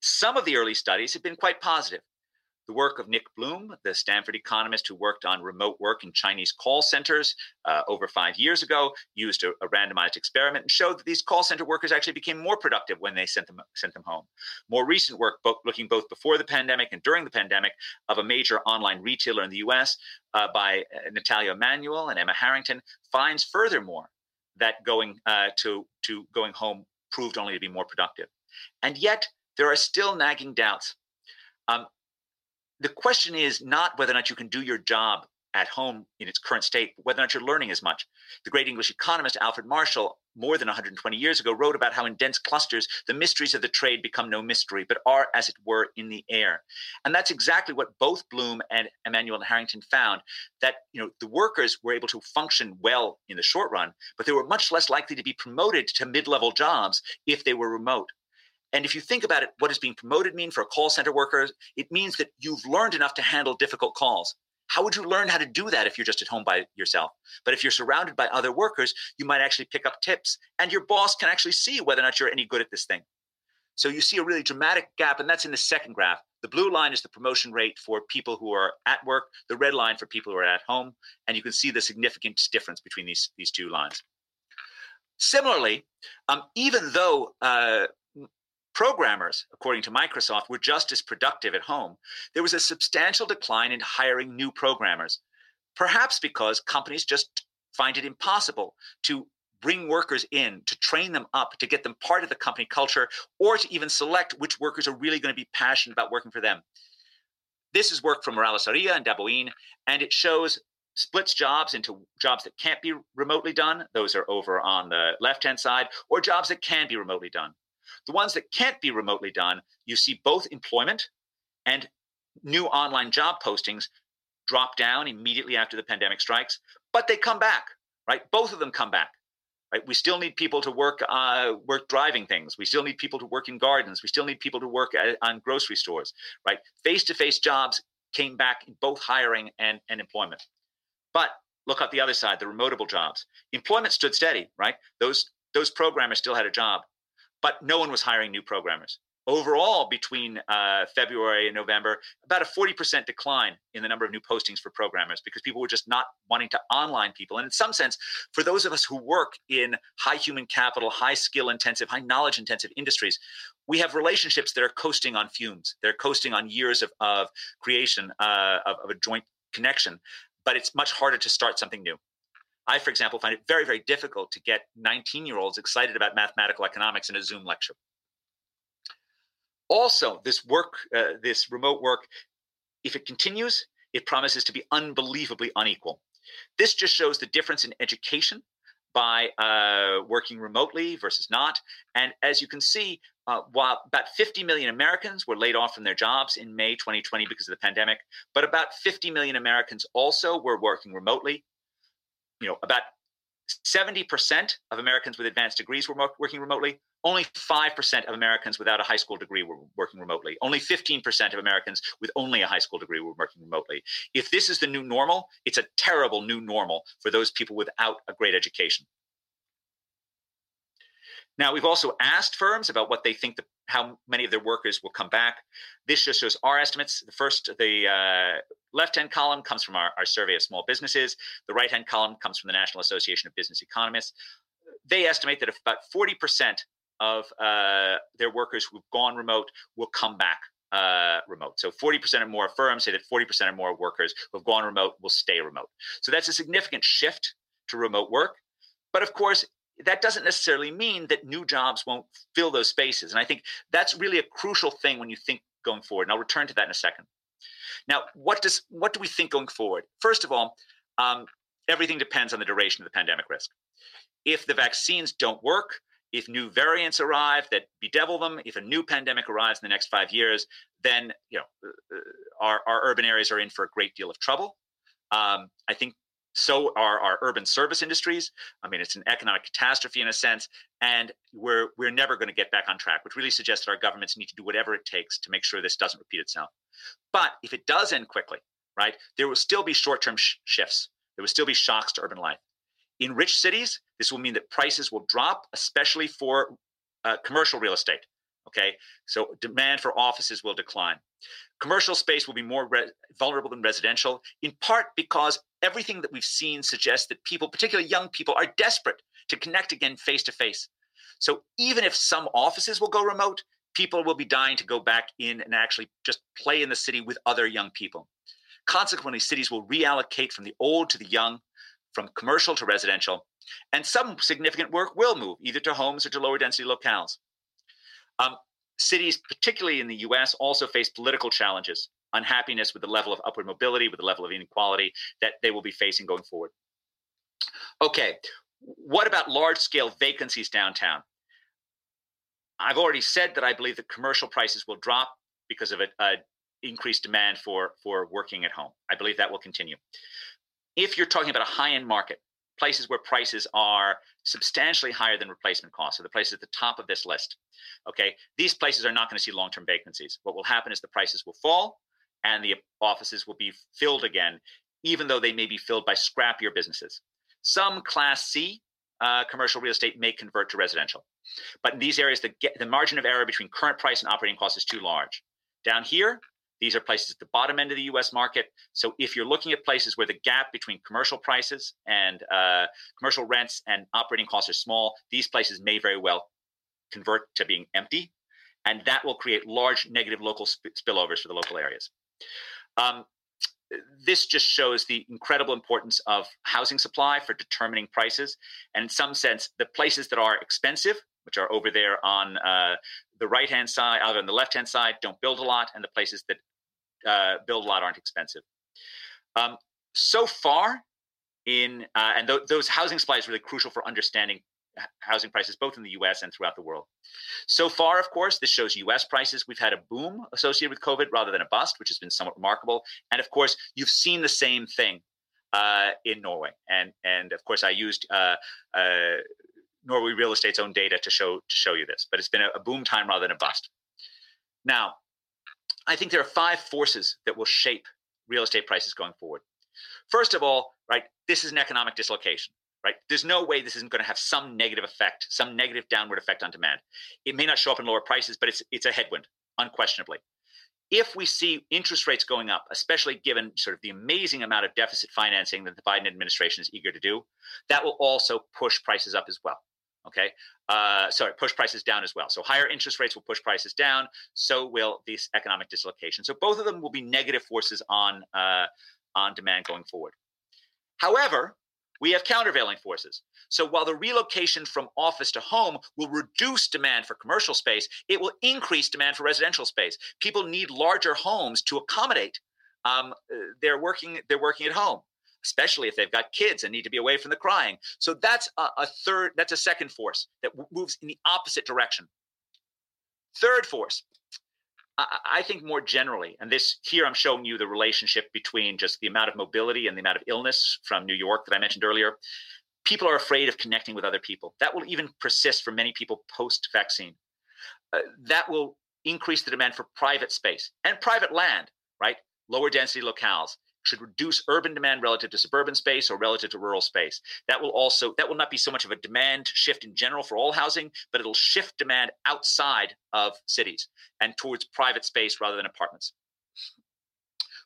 some of the early studies have been quite positive. The work of Nick Bloom, the Stanford economist who worked on remote work in Chinese call centers uh, over five years ago, used a, a, randomized experiment and showed that these call center workers actually became more productive when they sent them sent them home. More recent work, looking both before the pandemic and during the pandemic, of a major online retailer in the U.S. Uh, by uh, Natalia Emanuel and Emma Harrington, finds furthermore that going uh, to to going home proved only to be more productive, and yet there are still nagging doubts. Um, the question is not whether or not you can do your job at home in its current state, but whether or not you're learning as much. The great English economist Alfred Marshall, more than 120 years ago, wrote about how in dense clusters, the mysteries of the trade become no mystery, but are, as it were, in the air. And that's exactly what both Bloom and Emmanuel and Harrington found that you know the workers were able to function well in the short run, but they were much less likely to be promoted to mid-level jobs if they were remote. And if you think about it, what does being promoted mean for a call center worker? It means that you've learned enough to handle difficult calls. How would you learn how to do that if you're just at home by yourself? But if you're surrounded by other workers, you might actually pick up tips, and your boss can actually see whether or not you're any good at this thing. So you see a really dramatic gap, and that's in the second graph. The blue line is the promotion rate for people who are at work, the red line for people who are at home, and you can see the significant difference between these, these two lines. Similarly, um, even though uh, Programmers, according to Microsoft, were just as productive at home. There was a substantial decline in hiring new programmers, perhaps because companies just find it impossible to bring workers in, to train them up, to get them part of the company culture, or to even select which workers are really going to be passionate about working for them. This is work from Morales Aria and Daboin, and it shows splits jobs into jobs that can't be remotely done. Those are over on the left hand side, or jobs that can be remotely done. The ones that can't be remotely done, you see both employment and new online job postings drop down immediately after the pandemic strikes, but they come back, right? Both of them come back. Right? We still need people to work uh, work driving things. We still need people to work in gardens. We still need people to work at, on grocery stores. Right? Face to face jobs came back in both hiring and, and employment. But look at the other side, the remotable jobs. Employment stood steady. Right? Those those programmers still had a job but no one was hiring new programmers. Overall, between uh, February and November, about a 40% decline in the number of new postings for programmers because people were just not wanting to online people. And in some sense, for those of us who work in high human capital, high skill intensive, high knowledge intensive industries, we have relationships that are coasting on fumes. They're coasting on years of, of creation uh, of, of a joint connection, but it's much harder to start something new. I, for example, find it very, very difficult to get 19 year olds excited about mathematical economics in a Zoom lecture. Also, this work, uh, this remote work, if it continues, it promises to be unbelievably unequal. This just shows the difference in education by uh, working remotely versus not. And as you can see, uh, while about 50 million Americans were laid off from their jobs in May 2020 because of the pandemic, but about 50 million Americans also were working remotely you know, about 70% of Americans with advanced degrees were working remotely. Only 5% of Americans without a high school degree were working remotely. Only 15% of Americans with only a high school degree were working remotely. If this is the new normal, it's a terrible new normal for those people without a great education. Now, we've also asked firms about what they think the, how many of their workers will come back. This just shows our estimates. The first, the uh, left-hand column comes from our, our survey of small businesses. The right-hand column comes from the National Association of Business Economists. They estimate that about 40% of uh, their workers who've gone remote will come back uh, remote. So 40% or more firms say that 40% or more workers who have gone remote will stay remote. So that's a significant shift to remote work. But of course, that doesn't necessarily mean that new jobs won't fill those spaces. And I think that's really a crucial thing when you think going forward. And I'll return to that in a second. Now, what does what do we think going forward? First of all, um, everything depends on the duration of the pandemic risk. If the vaccines don't work, if new variants arrive that bedevil them, if a new pandemic arrives in the next five years, then you know uh, uh, our, our urban areas are in for a great deal of trouble. Um, I think so are our urban service industries. I mean, it's an economic catastrophe in a sense, and we're we're never going to get back on track, which really suggests that our governments need to do whatever it takes to make sure this doesn't repeat itself. But if it does end quickly, right, there will still be short-term sh- shifts. There will still be shocks to urban life. In rich cities, this will mean that prices will drop, especially for uh, commercial real estate. Okay, so demand for offices will decline. Commercial space will be more re- vulnerable than residential, in part because everything that we've seen suggests that people, particularly young people, are desperate to connect again face to face. So even if some offices will go remote, people will be dying to go back in and actually just play in the city with other young people. Consequently, cities will reallocate from the old to the young, from commercial to residential, and some significant work will move either to homes or to lower density locales. Um, cities, particularly in the US, also face political challenges, unhappiness with the level of upward mobility, with the level of inequality that they will be facing going forward. Okay, what about large scale vacancies downtown? I've already said that I believe that commercial prices will drop because of an increased demand for, for working at home. I believe that will continue. If you're talking about a high end market, places where prices are substantially higher than replacement costs, so the places at the top of this list, okay, these places are not going to see long term vacancies. What will happen is the prices will fall and the offices will be filled again, even though they may be filled by scrappier businesses. Some Class C uh, commercial real estate may convert to residential. But in these areas, the, the margin of error between current price and operating cost is too large. Down here, these are places at the bottom end of the US market. So if you're looking at places where the gap between commercial prices and uh, commercial rents and operating costs are small, these places may very well convert to being empty. And that will create large negative local sp- spillovers for the local areas. Um, this just shows the incredible importance of housing supply for determining prices. And in some sense, the places that are expensive, which are over there on uh, the right hand side, out on the left hand side, don't build a lot, and the places that uh, build a lot aren't expensive. Um, so far, in uh, and th- those housing supply is really crucial for understanding housing prices both in the US and throughout the world. So far, of course, this shows US prices. We've had a boom associated with COVID rather than a bust, which has been somewhat remarkable. And of course, you've seen the same thing uh, in Norway. And and of course, I used uh, uh, Norway real estate's own data to show to show you this. But it's been a, boom time rather than a bust. Now, I think there are five forces that will shape real estate prices going forward. First of all, right, this is an economic dislocation right? There's no way this isn't going to have some negative effect, some negative downward effect on demand. It may not show up in lower prices, but it's it's a headwind, unquestionably. If we see interest rates going up, especially given sort of the amazing amount of deficit financing that the Biden administration is eager to do, that will also push prices up as well. Okay, uh, sorry, push prices down as well. So higher interest rates will push prices down. So will this economic dislocation. So both of them will be negative forces on uh, on demand going forward. However, we have countervailing forces. So while the relocation from office to home will reduce demand for commercial space, it will increase demand for residential space. People need larger homes to accommodate um, uh, they're working they're working at home, especially if they've got kids and need to be away from the crying. So that's a, a third that's a second force that w- moves in the opposite direction. Third force I think more generally, and this here I'm showing you the relationship between just the amount of mobility and the amount of illness from New York that I mentioned earlier. People are afraid of connecting with other people. That will even persist for many people post vaccine. Uh, that will increase the demand for private space and private land, right? Lower density locales should reduce urban demand relative to suburban space or relative to rural space. That will also that will not be so much of a demand shift in general for all housing, but it'll shift demand outside of cities and towards private space rather than apartments.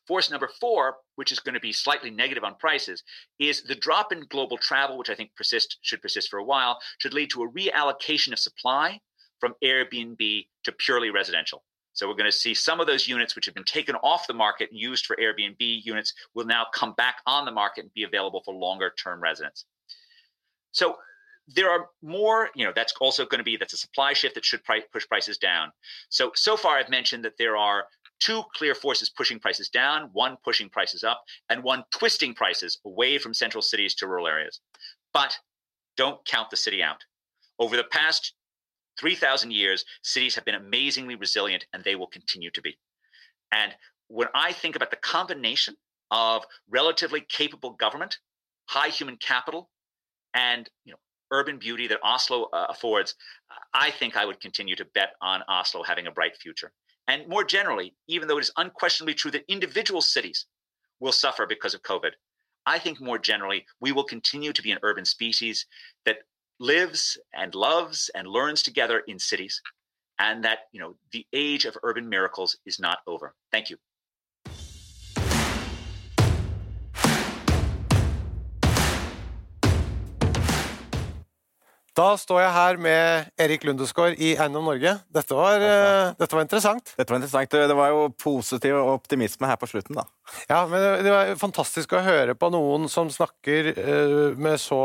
Force number four, which is going to be slightly negative on prices, is the drop in global travel, which I think persist should persist for a while, should lead to a reallocation of supply from Airbnb to purely residential. So we're going to see some of those units which have been taken off the market and used for Airbnb units will now come back on the market and be available for longer term residents. So there are more, you know, that's also going to be that's a supply shift that should push prices down. So so far I've mentioned that there are two clear forces pushing prices down, one pushing prices up, and one twisting prices away from central cities to rural areas. But don't count the city out. Over the past 3,000 years, cities have been amazingly resilient and they will continue to be. And when I think about the combination of relatively capable government, high human capital, and you know urban beauty that Oslo uh, affords, I think I would continue to bet on Oslo having a bright future. And more generally, even though it is unquestionably true that individual cities will suffer because of COVID, I think more generally we will continue to be an urban species that lives and loves and learns together in cities. and that you know the age of urban miracles is not over. Thank you. Da står jeg her med Erik Lundesgaard i Eiendom Norge. Dette var, uh, dette var interessant. Dette var interessant. Det var jo positiv optimisme her på slutten, da. Ja, men det, var fantastisk å høre på noen som snakker uh, med så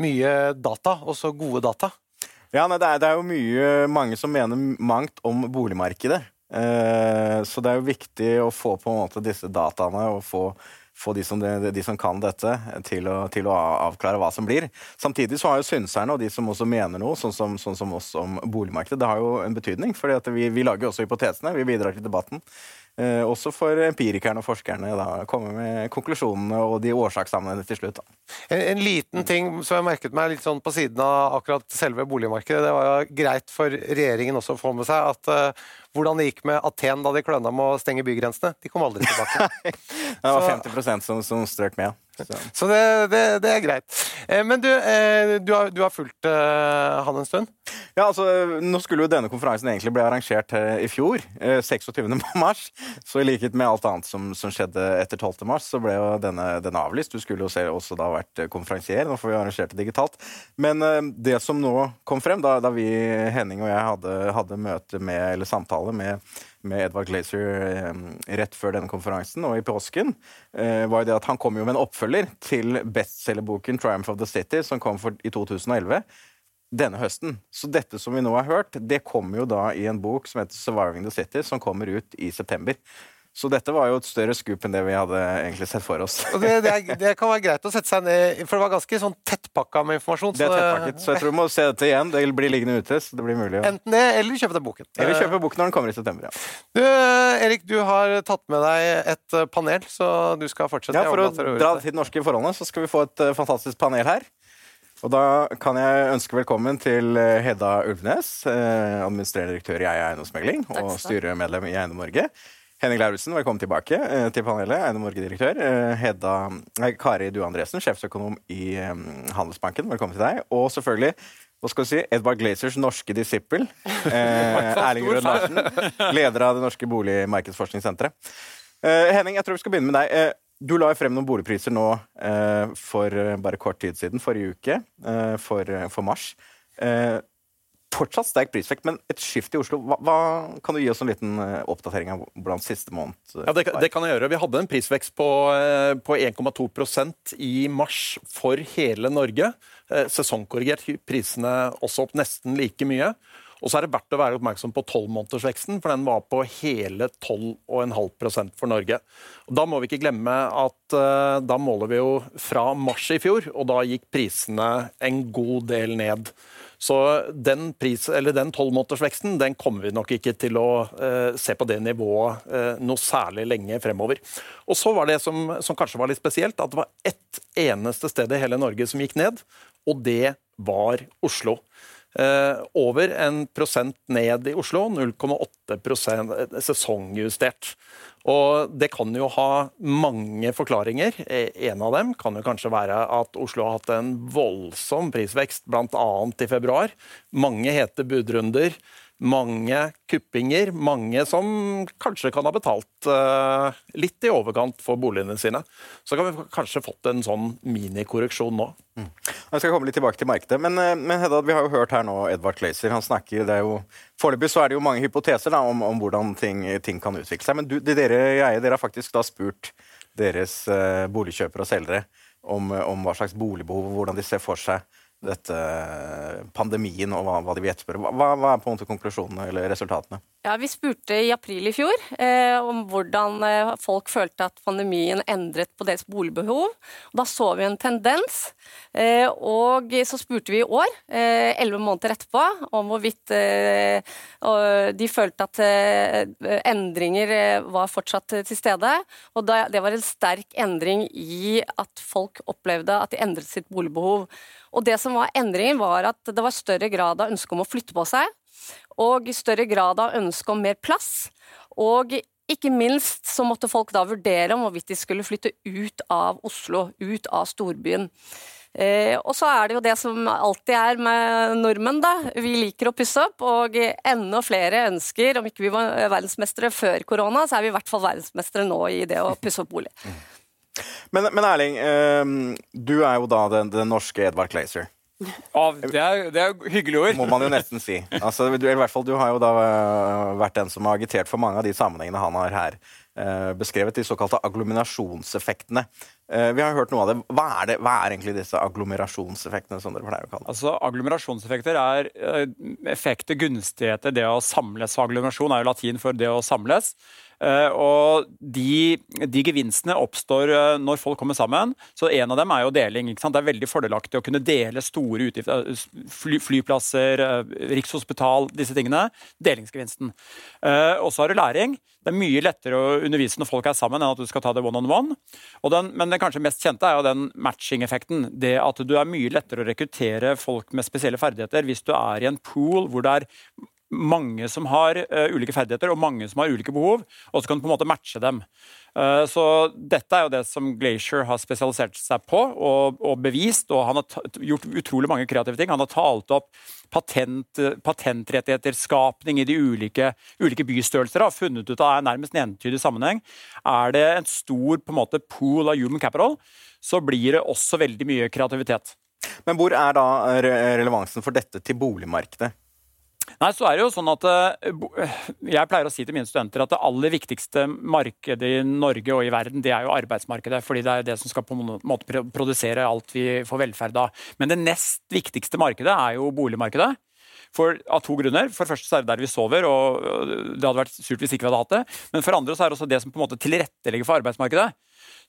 mye data, og så gode data. Ja, nei, det, er, det er jo mye mange som mener mangt om boligmarkedet. Uh, så det er jo viktig å få på en måte disse dataene og få få de som, de, som kan dette, til å, til å, avklare hva som blir. Samtidig så har jo synserne og de som også mener noe, sånn som, sånn som oss om boligmarkedet, det har jo en betydning. For vi, vi lager også hypotesene, vi bidrar til debatten. Eh, også for empirikerne og forskerne da, komme med konklusjonene og de årsakssammenhengene til slutt. En, en, liten ting som jeg merket meg litt sånn på siden av akkurat selve boligmarkedet, det var jo greit for regjeringen også å få med seg at uh, hvordan det gikk med Aten da de kløna med å stenge bygrensene. De kom aldri tilbake. det var 50 som, som strøk med. Så, så det, det, det, er greit. Eh, men du, eh, du, har, du har fulgt eh, han en stund? Ja, altså, Nå skulle jo denne konferansen egentlig bli arrangert i fjor, 26. mars. Så i likhet med alt annet som, som skjedde etter 12. mars, så ble jo denne, denne avlyst. Du skulle jo se, også da vært konferansier. Nå får vi arrangert det digitalt. Men det som nå kom frem, da, da vi, Henning og jeg, hadde, hadde møte med, eller samtale med med Edvard Glazer eh, rett før denne konferansen og i påsken, eh, var jo det at han kom jo med en oppfølger til bestselgerboken 'Triumph of the City', som kom for, i 2011 denne høsten. Så dette som vi nå har hørt, det kommer jo da i en bok som heter 'Surviving the City', som kommer ut i september. Så dette var jo et større skup enn det vi hadde egentlig sett for oss. Det, det, er, det, kan være greit å sette seg ned For det var ganske sånn tettpakka med informasjon. Det er tettpakket, så jeg tror vi må se dette igjen. Det blir liggende ute. så det blir mulig. Ja. Enten det, eller kjøpe den boken. Eller kjøpe boken når den kommer i september, ja. Du, Erik, du har tatt med deg et eh, panel, så du skal fortsette. Ja, For å dra til de norske forholdene, så skal vi få et uh, fantastisk panel her. Og da kan jeg ønske velkommen til eh, Hedda Ulvnes, administrerende direktør i Eie Eiendomsmegling og styremedlem i Eiendom Norge. Henning Lauritzen, velkommen tilbake eh, til panelet. Eiendom Norge-direktør. Eh, Hedda Kari Due Andresen, sjefsøkonom i eh, Handelsbanken. Velkommen til deg. Og selvfølgelig hva skal vi si, Edvard Glazers norske disippel. Eh, Erling Rød Larsen, leder av det norske boligmarkedsforskningssenteret. Eh, Henning, jeg tror vi skal begynne med deg. Eh, du la frem noen boligpriser nå for bare kort tid siden, forrige uke, for, for mars fortsatt sterk prisvekt, men et skift i Oslo. Hva, hva, kan du gi oss en liten eh, oppdatering av hvordan siste måned eh, Ja, det, det, kan jeg gjøre. Vi hadde en prisvekst på, eh, på 1,2% i mars for hele Norge. Sesongkorrigert prisene også opp nesten like mye. Og så er det verdt å være oppmerksom på tolvmånedersveksten, for den var på hele 12,5% for Norge. Og da må vi ikke glemme at uh, da måler vi jo fra mars i fjor, og da gikk prisene en god del ned. Så den, pris, den tolvmånedersveksten den kommer vi nok ikke til å eh, se på det nivået eh, noe særlig lenge fremover. Og så var det som, som, kanskje var litt spesielt, at det var ett eneste sted i hele Norge som gikk ned, og det var Oslo. Eh, over en prosent ned i Oslo, 0,8% sesongjustert. Og det kan jo ha mange forklaringer. E, en av dem kan jo kanskje være at Oslo har hatt en voldsom prisvekst, bl.a. i februar. Mange hete budrunder mange kuppinger. Mange som kanskje kan ha betalt uh, litt i overkant for boligene sine. Så kan vi kanskje fått en sånn minikorreksjon nå. Mm. Jeg skal komme litt tilbake til markedet. Men, uh, men Hedda, vi har jo hørt her nå Edvard Glazer. Han snakker, det er jo, Foreløpig er det jo mange hypoteser da, om, om, hvordan ting, ting, kan utvikle seg. Men du, dere, jeg, dere har faktisk da spurt deres uh, boligkjøpere og selgere om, om hva slags boligbehov og hvordan de ser for seg dette pandemien og hva, hva de vil etterspørre. Hva, hva, er på en måte konklusjonene eller resultatene? Ja, Vi spurte i april i fjor eh, om hvordan eh, folk følte at pandemien endret på deres boligbehov. Da så vi en tendens. Eh, og så spurte vi i år, eh, elleve måneder etterpå, om hvorvidt eh, de følte at eh, endringer var fortsatt til stede. Og da, det var en sterk endring i at folk opplevde at de endret sitt boligbehov. Og det som var endringen, var at det var større grad av ønske om å flytte på seg, og større grad av ønske om mer plass. Og ikke minst så måtte folk da vurdere om hvorvidt de skulle flytte ut av Oslo, ut av storbyen. Eh, og så er det jo det som alltid er med nordmenn, da. Vi liker å pusse opp, og enda flere ønsker, om ikke vi var verdensmestere før korona, så er vi i hvert fall verdensmestere nå i det å pusse opp bolig. Men, men Erling, eh, du er jo da den, den norske Edvard Glazer. Ja, det er, det er hyggelige ord. Må man jo nesten si. Altså, du, i hvert fall, du har jo da øh, vært den som har agitert for mange av de sammenhengene han har her øh, beskrevet, de såkalte agglominasjonseffektene. Eh, vi har hørt noe av det. Hva det. hva er egentlig disse agglomerasjonseffektene? som dere pleier å kalle det? Altså, Agglomerasjonseffekter er uh, effekter gunstigheter, det å samles. Agglomerasjon er jo latin for det å samles. Uh, og de, de, gevinstene oppstår uh, når folk kommer sammen. Så en av dem er jo deling. Det er veldig fordelaktig å kunne dele store utgifter. Fly, flyplasser, Rikshospital, disse tingene. Delingsgevinsten. og så har du læring. Det er mye lettere å undervise når folk er sammen, enn at du skal ta det one on one. Den, men den kanskje mest kjente er jo den matching-effekten. Det at du er mye lettere å rekruttere folk med spesielle ferdigheter hvis du er i en pool hvor det er mange som har uh, ulike ferdigheter og mange som har ulike behov, og så kan du på en måte matche dem. Uh, så dette er jo det som Glacier har spesialisert seg på og, og bevist, og han har gjort utrolig mange kreative ting. Han har talt opp patent, patentrettigheterskapning i de ulike, ulike bystørrelser og funnet ut av er nærmest en entydig sammenheng. Er det en stor på en måte, pool av human capital, så blir det også veldig mye kreativitet. Men hvor er da relevansen for dette til boligmarkedet? Nei, så er det jo sånn at eh, Jeg pleier å si til mine studenter at det aller viktigste markedet i Norge og i verden, det er jo arbeidsmarkedet. Fordi det er det som skal på en måte produsere alt vi får velferd av. Men det nest viktigste markedet er jo boligmarkedet. For, av to grunner. For det første så er det der vi sover, og det hadde vært surt hvis ikke vi hadde hatt det. Men for andre så er det også det som på en måte tilrettelegger for arbeidsmarkedet.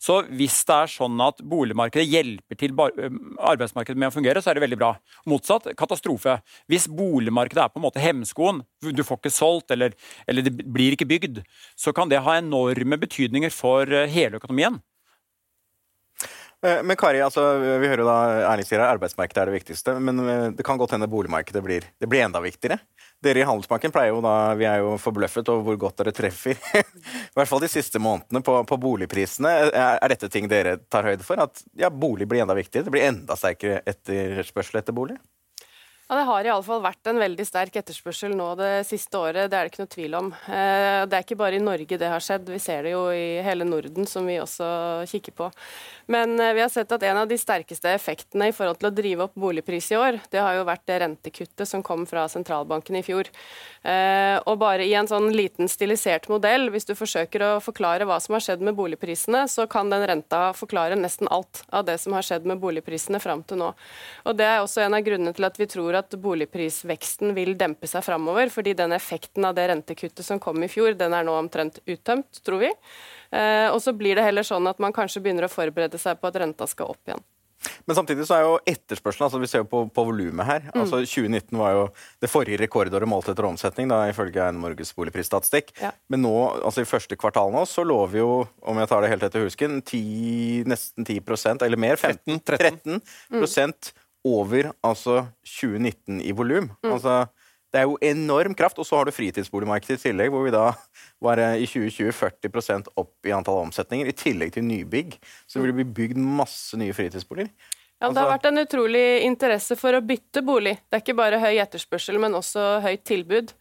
Så hvis det er sånn at boligmarkedet hjelper til arbeidsmarkedet med å fungere, så er det veldig bra. Motsatt katastrofe. Hvis boligmarkedet er på en måte hemskoen, du får ikke solgt eller, eller det blir ikke bygd, så kan det ha enorme betydninger for hele økonomien. Eh, men Kari, altså, vi hører jo da Erling sier at arbeidsmarkedet er det viktigste. Men eh, det kan godt hende boligmarkedet blir, det blir enda viktigere. Dere i Handelsbanken pleier jo da, vi er jo forbløffet over hvor godt dere treffer. I hvert fall de siste månedene på, på boligprisene. Er, er, dette ting dere tar høyde for? At ja, bolig blir enda viktigere? Det blir enda sterkere etterspørsel etter bolig? Ja, Det har i alle fall vært en veldig sterk etterspørsel nå det siste året, det er det ikke noe tvil om. Eh, det er ikke bare i Norge det har skjedd, vi ser det jo i hele Norden, som vi også kikker på. Men eh, vi har sett at en av de sterkeste effektene i forhold til å drive opp boligpris i år, det har jo vært det rentekuttet som kom fra sentralbanken i fjor. Eh, og bare i en sånn liten stilisert modell, hvis du forsøker å forklare hva som har skjedd med boligprisene, så kan den renta forklare nesten alt av det som har skjedd med boligprisene fram til nå. Og det er også en av grunnene til at vi tror tror at boligprisveksten vil dempe seg framover, fordi den effekten av det rentekuttet som kom i fjor, den er nå omtrent uttømt, tror vi. Eh, og så blir det heller sånn at man kanskje begynner å forberede seg på at renta skal opp igjen. Men samtidig så er jo etterspørselen altså Vi ser jo på, på volumet her. Mm. altså 2019 var jo det forrige rekordåret målt etter omsetning, da, ifølge Norges boligprisstatistikk. Ja. Men nå, altså i første kvartal nå, så lå vi jo, om jeg tar det helt etter husken, 10, nesten 10% eller mer. 15, 13, 13 mm over altså 2019 i volum. Mm. Altså, det er jo enorm kraft. Og så har du fritidsboligmarkedet i tillegg, hvor vi da var eh, i 2020 40% opp i antall omsetninger, i tillegg til nybygg. Så det vil bli bygd masse nye fritidsboliger. Ja, Det har vært en utrolig interesse for å bytte bolig. Det er ikke bare høy etterspørsel, men også høyt tilbud.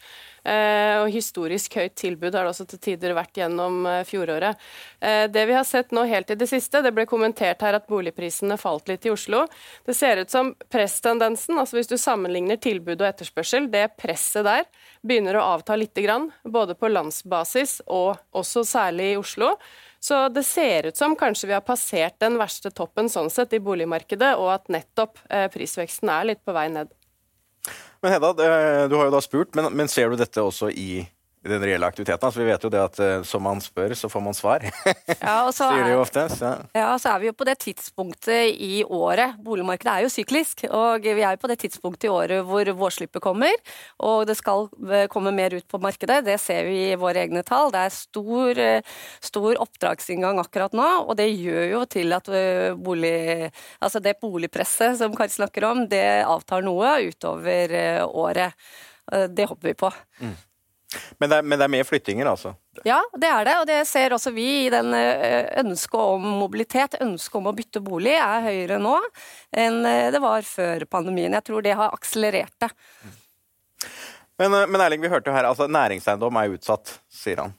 Eh, og historisk høyt tilbud har det også til tider vært gjennom eh, fjoråret. Eh, det vi har sett nå helt i det siste, det ble kommentert her at boligprisene falt litt i Oslo. Det ser ut som presstendensen, altså hvis du sammenligner tilbud og etterspørsel, det presset der begynner å avta lite grann, både på landsbasis og også særlig i Oslo. Så det ser ut som kanskje vi har passert den verste toppen sånn sett i boligmarkedet, og at nettopp prisveksten er litt på vei ned. Men Hedda, du har jo da spurt, men, men ser du dette også i den reelle aktiviteten. Altså, vi vet jo det at uh, som man spør, så får man svar. Ja, og så Sier jo ofte. Så. Ja, så er vi jo på det tidspunktet i året. Boligmarkedet er jo syklisk. Og vi er jo på det tidspunktet i året hvor vårslippet kommer. Og det skal eh, komme mer ut på markedet. Det ser vi i våre egne tall. Det er stor, eh, stor oppdragsinngang akkurat nå, og det gjør jo til at bolig, altså det boligpresset som Kari snakker om, det avtar noe utover året. Det håper vi på. Mm. Men det, er, men det er mer flyttinger, altså? Ja, det er det. Og det ser også vi i den eh, ønsket om mobilitet. Ønsket om å bytte bolig er høyere nå enn eh, det var før pandemien. Jeg tror det har akselerert det. Men, eh, men Erling, vi hørte jo her, altså næringseiendom er utsatt, sier han.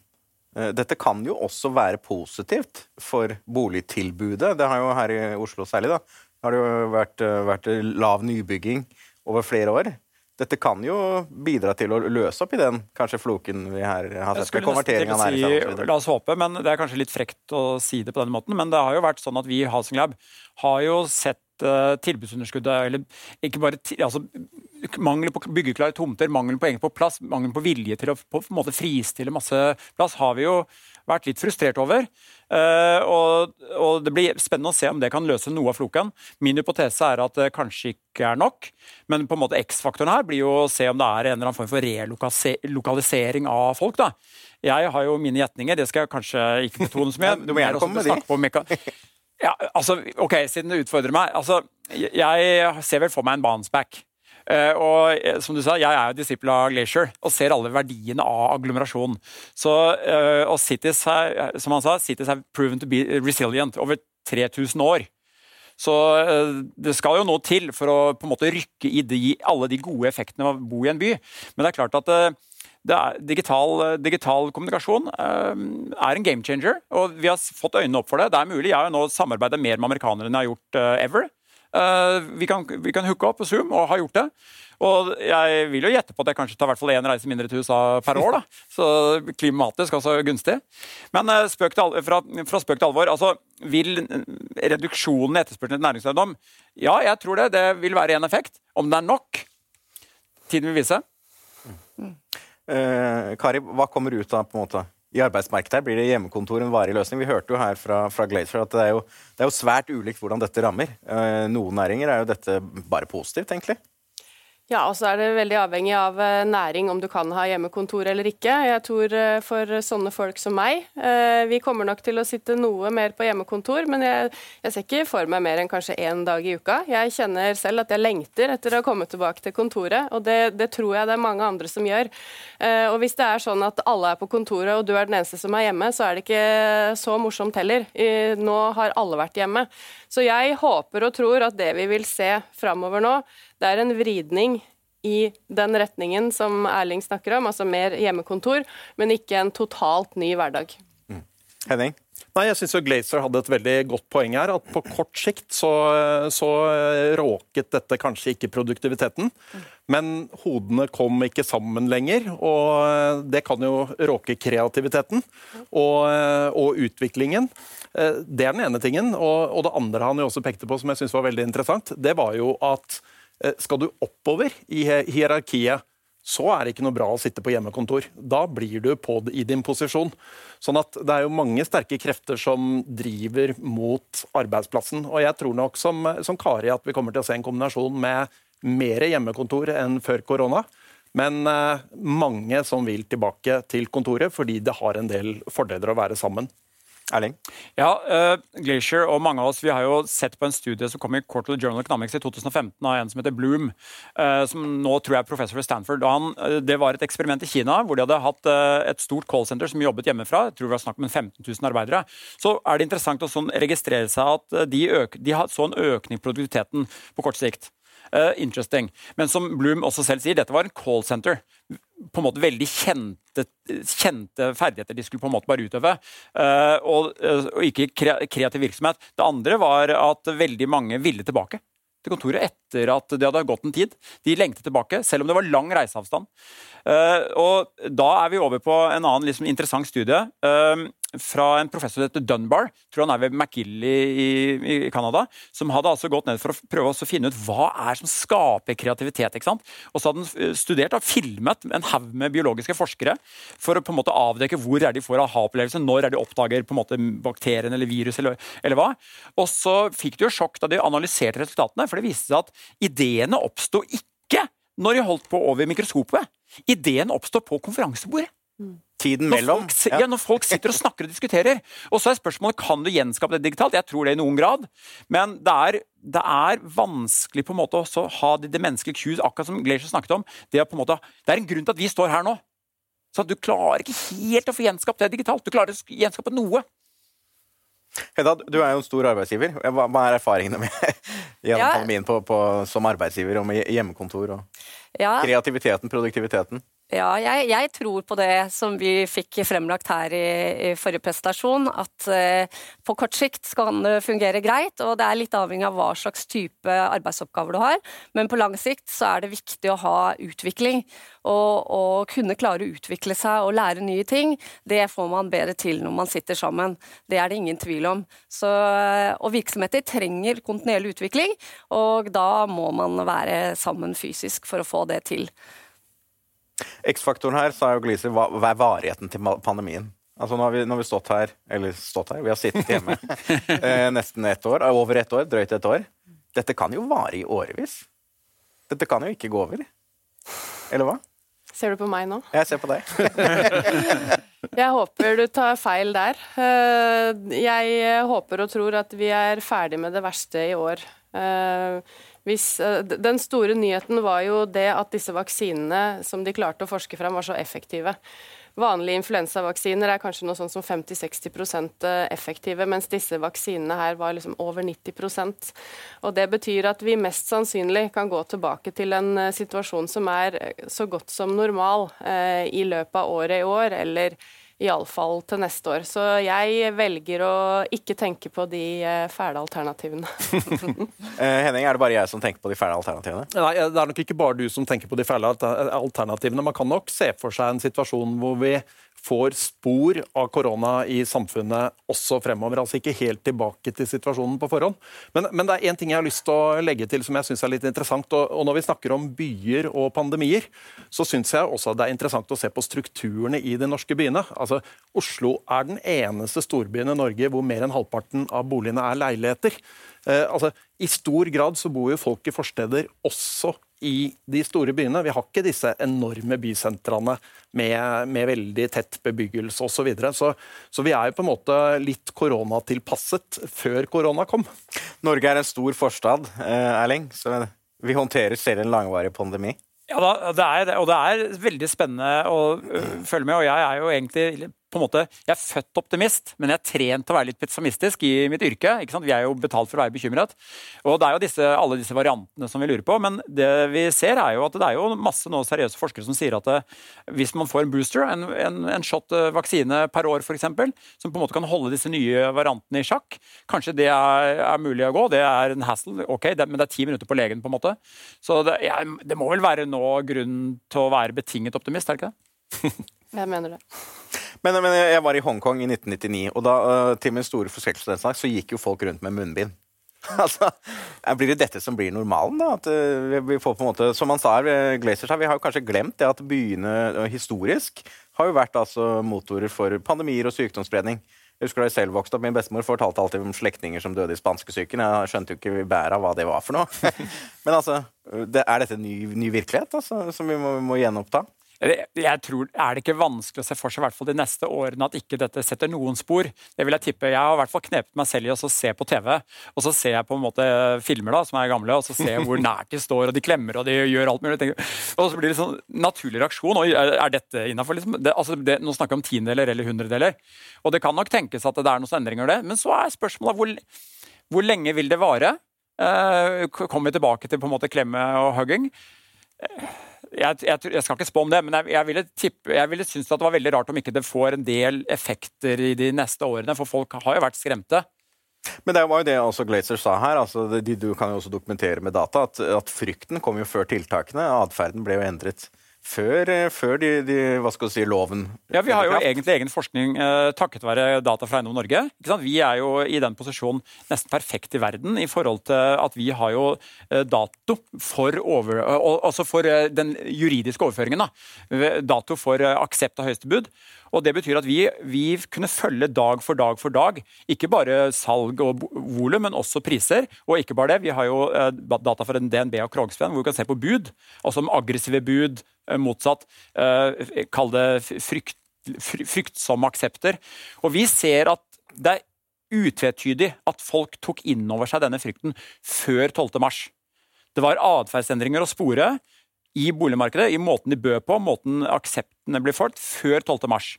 Dette kan jo også være positivt for boligtilbudet. Det har jo her i Oslo særlig, da, har det jo vært, vært lav nybygging over flere år. Dette kan jo bidra til å løse opp i den kanskje floken vi her har sett. med konvertering av næringseiendom. Si, la oss håpe, men det er kanskje litt frekt å si det på den måten. Men det har jo vært sånn at vi i Housing Lab har jo sett uh, tilbudsunderskuddet, eller ikke bare altså, Mangel på byggeklare tomter, mangel på, på plass, mangel på vilje til å på en måte fristille masse plass, har vi jo vært litt frustrert over. Uh, og, og, Det blir spennende å se om det kan løse noe av floken. Min hypotese er at det kanskje ikke er nok. Men på en måte X-faktoren her blir jo å se om det er en eller annen form for relokalisering av folk. da. Jeg har jo mine gjetninger, det skal jeg kanskje ikke betone så mye. Du må gjerne komme med de. Ja, altså, ok, Siden du utfordrer meg. altså, Jeg ser vel for meg en bounceback. Uh, og eh, som du sa, Jeg er jo disippel av Glacier og ser alle verdiene av agglomerasjon. Så, uh, og cities, er, som han sa, cities have proven to be resilient over 3000 år. Så det skal jo noe til for å på en måte rykke i de, alle de gode effektene av å bo i en by. Men det er klart at er, digital, digital, kommunikasjon er en game changer, og vi har fått øynene opp for det. Det er mulig. Jeg har jo nå samarbeidet mer med amerikanere enn jeg har gjort ever. Eh, vi kan, vi kan hooke opp på Zoom, og har gjort det. Og jeg vil jo gjette på at jeg kanskje tar hvert fall én reise mindre til USA per år. da. Så klimatisk altså gunstig. Men eh, spøk til, fra, fra, spøk til alvor. altså Vil reduksjonen i etterspørselen etter næringseiendom Ja, jeg tror det. Det vil være en effekt. Om det er nok, tiden vil vise. Mm. Eh, Kari, hva kommer ut av på en måte i arbeidsmarkedet blir det hjemmekontor en varig løsning. Vi hørte jo her fra, fra Glazer at det er, jo, det er, jo, svært ulikt hvordan dette rammer. Eh, noen næringer er jo dette bare positivt, egentlig. Ja, og så er det veldig avhengig av eh, næring om du kan ha hjemmekontor eller ikke. Jeg tror eh, for sånne folk som meg, eh, vi kommer nok til å sitte noe mer på hjemmekontor, men jeg, jeg ser ikke for meg mer enn kanskje én dag i uka. Jeg kjenner selv at jeg lengter etter å komme tilbake til kontoret, og det, det tror jeg det er mange andre som gjør. Og hvis det er sånn at alle er på kontoret og du er den eneste som er hjemme, så er det ikke så morsomt heller. Nå har alle vært hjemme. Så jeg håper og tror at det vi vil se framover nå, det er en vridning i den retningen som Erling snakker om, altså mer hjemmekontor, men ikke en totalt ny hverdag. Mm. Henning? Nei, jeg syns Glazer hadde et veldig godt poeng her. At på kort sikt så, så råket dette kanskje ikke produktiviteten. Men hodene kom ikke sammen lenger, og det kan jo råke kreativiteten og, og utviklingen. Det er den ene tingen. Og, og det andre han jo også pekte på, som jeg syns var veldig interessant, det var jo at Eh, skal du oppover i hierarkiet, så er det ikke noe bra å sitte på hjemmekontor. Da blir du på i din posisjon. Sånn at det er jo mange sterke krefter som driver mot arbeidsplassen. Og jeg tror nok som, som Kari at vi kommer til å se en kombinasjon med mer hjemmekontor enn før korona. Men eh, mange som vil tilbake til kontoret fordi det har en del fordeler å være sammen. Erling? Ja, uh, Glacier og mange av oss vi har jo sett på en studie som kom i Quarterly Journal Economics i 2015 av en som heter Bloom, uh, som nå tror jeg er professor ved Stanford. Han, uh, det var et eksperiment i Kina hvor de hadde hatt et stort callsenter som jobbet hjemmefra. Jeg tror det var snakk om 15 000 arbeidere. Så er det interessant å sånn registrere seg at de, øk, de så en økning i produktiviteten på kort sikt. Uh, interesting. Men som Bloom også selv sier, dette var en callsenter på en måte veldig kjente, kjente, ferdigheter de skulle på en måte bare utøve. Uh, og, uh, og, ikke kreativ virksomhet. Det andre var at veldig mange ville tilbake til kontoret etter at det hadde gått en tid. De lengtet tilbake, selv om det var lang reiseavstand. Uh, og Da er vi over på en annen liksom, interessant studie fra en professor som heter Dunbar, tror han er ved McGill i Canada, som hadde altså gått ned for å prøve å finne ut hva er som skaper kreativitet. ikke sant? Og så hadde han eh, studert og filmet en haug med biologiske forskere for å på en måte avdekke hvor er de får aha-opplevelse, når er de oppdager på en måte bakterien eller virus eller, eller hva. Og så fikk de jo sjokk da de analyserte resultatene, for det viste seg at ideene oppsto ikke når de holdt på over mikroskopet. Ideen oppstår på konferansebordet. Mm tiden mellom. Når folk, ja, når folk sitter og snakker og diskuterer. Og så er spørsmålet kan du gjenskape det digitalt. Jeg tror det i noen grad. Men det er, det er vanskelig på en måte også å ha det, det menneskelige cues, akkurat som Glacier snakket om. Det er, på en måte, det er en grunn til at vi står her nå. Så du klarer ikke helt å få gjenskapt det digitalt. Du klarer å gjenskape noe. Hedda, du er jo en stor arbeidsgiver. Hva, hva er erfaringene med gjennom Ja. pandemien på, på, som arbeidsgiver og med hjemmekontor? og Ja, Kreativiteten, produktiviteten? Ja, jeg, jeg tror på det som vi fikk fremlagt her i, i forrige presentasjon, at eh, på kort sikt kan det fungere greit, og det er litt avhengig av hva slags type arbeidsoppgaver du har. Men på lang sikt så er det viktig å ha utvikling, og, og kunne klare å utvikle seg og lære nye ting. Det får man bedre til når man sitter sammen. Det er det ingen tvil om. Så, og virksomheter trenger kontinuerlig utvikling, og da må man være sammen fysisk for å få det til. X-faktoren her sa jo Gliser, hva, hva er varigheten til pandemien? Altså Nå har vi, nå har vi stått her, eller stått her, vi har sittet hjemme eh, nesten ett år, eh, over ett år, drøyt ett år. Dette kan jo vare i årevis. Dette kan jo ikke gå over. Eller hva? Ser du på meg nå? Jeg ser på deg. Jeg håper du tar feil der. Eh, Jeg håper og tror at vi er ferdig med det verste i år. Eh, Hvis, eh, den store nyheten var jo det at disse vaksinene som de klarte å forske fram, var så effektive. Vanlige influensavaksiner er kanskje noe sånn som 50-60% effektive, mens disse vaksinene her var liksom over 90% Og Det betyr at vi mest sannsynlig kan gå tilbake til en eh, situasjon som er eh, så godt som normal eh, i løpet av året i år, eller iallfall til neste år. Så jeg velger å ikke tenke på de eh, fæle alternativene. Eh, Henning, er det bare jeg som tenker på de fæle alternativene? Nei, Det er nok ikke bare du som tenker på de fæle alternativene. Man kan nok se for seg en situasjon hvor vi får spor av korona i samfunnet også fremover. Altså ikke helt tilbake til situasjonen på forhånd. Men, men det er én ting jeg har lyst til å legge til som jeg syns er litt interessant. Og, og når vi snakker om byer og pandemier, så syns jeg også det er interessant å se på strukturene i de norske byene. Altså, Oslo er den eneste storbyen i Norge hvor mer enn halvparten av boligene er leiligheter. Eh, altså, I stor grad så bor jo folk i forsteder også i de store byene. Vi har ikke disse enorme bysentrene med, med veldig tett bebyggelse osv. Så, videre. så Så vi er jo på en måte litt koronatilpasset før korona kom. Norge er en stor forstad, eh, Erling, så vi håndterer selv en langvarig pandemi. Ja, det er, og det er veldig spennende å øh, følge med. Og jeg er jo egentlig på en måte, jeg er født optimist, men jeg er trent til å være litt pessimistisk i mitt yrke. ikke sant? Vi er jo betalt for å være bekymret. Og det er jo disse, alle disse variantene som vi lurer på. Men det vi ser er jo at det er jo masse nå seriøse forskere som sier at det, hvis man får en booster, en, en, en shot øh, vaksine per år f.eks., som på en måte kan holde disse nye variantene i sjakk, kanskje det er, er mulig å gå. Det er en hassle, ok, det, men det er ti minutter på legen, på en måte. Så det, ja, det må vel være nå grunn til å være betinget optimist, er det ikke det? Jeg mener det. Men, men jeg var i Hongkong i 1999, og da, eh, til min store forskrekkelse så gikk jo folk rundt med munnbind. altså, Blir det dette som blir normalen? da? At eh, vi- får på en måte, Som han sa, eh, Glazer sa, vi har jo kanskje glemt det at byene historisk har jo vært altså motorer for pandemier og sykdomsspredning. Jeg husker da jeg selv vokste opp, Min bestemor fortalte alltid om slektninger som døde i spanskesyken. Jeg skjønte jo ikke bæret av hva det var for noe. Men altså, det, er dette ny, ny virkelighet altså, som vi må, må gjenoppta? Jeg, tror, Er det ikke vanskelig å se for seg i hvert fall de neste årene at ikke dette setter noen spor? Det vil Jeg tippe. Jeg har i hvert fall knepet meg selv i å se på TV, og så ser jeg på en måte filmer da, som er gamle, og så ser jeg hvor nært de står, og de klemmer og de gjør alt mulig. Og så blir det sånn naturlig reaksjon. Og er, dette innafor? Liksom? Det, altså, det, nå snakker vi om tiendedeler eller hundredeler. Og det kan nok tenkes at det er noen endringer i det, men så er spørsmålet hvor, hvor lenge vil det vare? Eh, kommer vi tilbake til på en måte klemme og hugging? Jeg, jeg, jeg skal ikke spå om det, men jeg, jeg ville, tippe, jeg ville synes at det var veldig rart om ikke det får en del effekter i de neste årene, for folk har jo vært skremte. Men det var jo det også Glazer sa her. altså de, Du kan jo også dokumentere med data at, at frykten kom jo før tiltakene. Atferden ble jo endret før, eh, før de, de, hva skal du si, loven Ja, Vi har jo egentlig egen forskning eh, takket være data fra Eiendom Norge. Vi er jo i den posisjonen nesten perfekt i verden i forhold til at vi har jo eh, dato for, over, eh, al- altså for den juridiske overføringen. Da. Dato for aksept av høyeste bud. Og Det betyr at vi, vi kunne følge dag for dag for dag. Ikke bare salg og volum, men også priser. Og ikke bare det, vi har jo data fra DNB og Krogsvenn hvor vi kan se på bud. Altså om aggressive bud, motsatt. eh, Kall det frykt, fryktsomme aksepter. Og vi ser at det er utvetydig at folk tok inn over seg denne frykten før 12. mars. Det var atferdsendringer å spore. i boligmarkedet, i måten de bød på, måten akseptene blir fått, før 12. mars.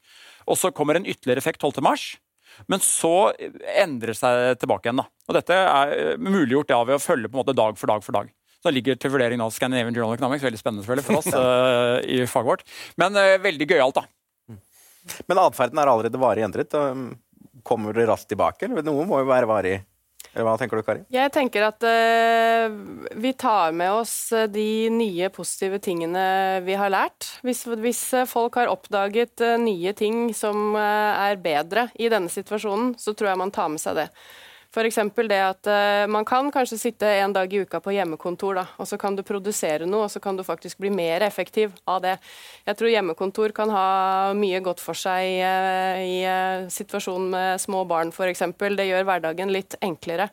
Og så kommer en ytterligere effekt 12. mars. Men så endrer det seg tilbake igjen. da. Og Dette er eh, muliggjort ja, ved å følge på en måte dag for dag for dag. Så det ligger til vurdering nå Scandinavian Journal Economics, veldig spennende selvfølgelig for oss uh, i faget vårt. Men uh, veldig gøyalt, da. Men atferden er allerede varig endret. Kommer det raskt tilbake? Eller? Noe må jo være varig hva tenker du, Kari? Jeg tenker at uh, vi tar med oss de nye positive tingene vi har lært. Hvis, hvis folk har oppdaget uh, nye ting som uh, er bedre i denne situasjonen, så tror jeg man tar med seg det. F.eks. det at uh, man kan kanskje sitte en dag i uka på hjemmekontor, da, og så kan du produsere noe, og så kan du faktisk bli mer effektiv av det. Jeg tror hjemmekontor kan ha mye godt for seg uh, i uh, situasjonen med små barn, f.eks. Det gjør hverdagen litt enklere.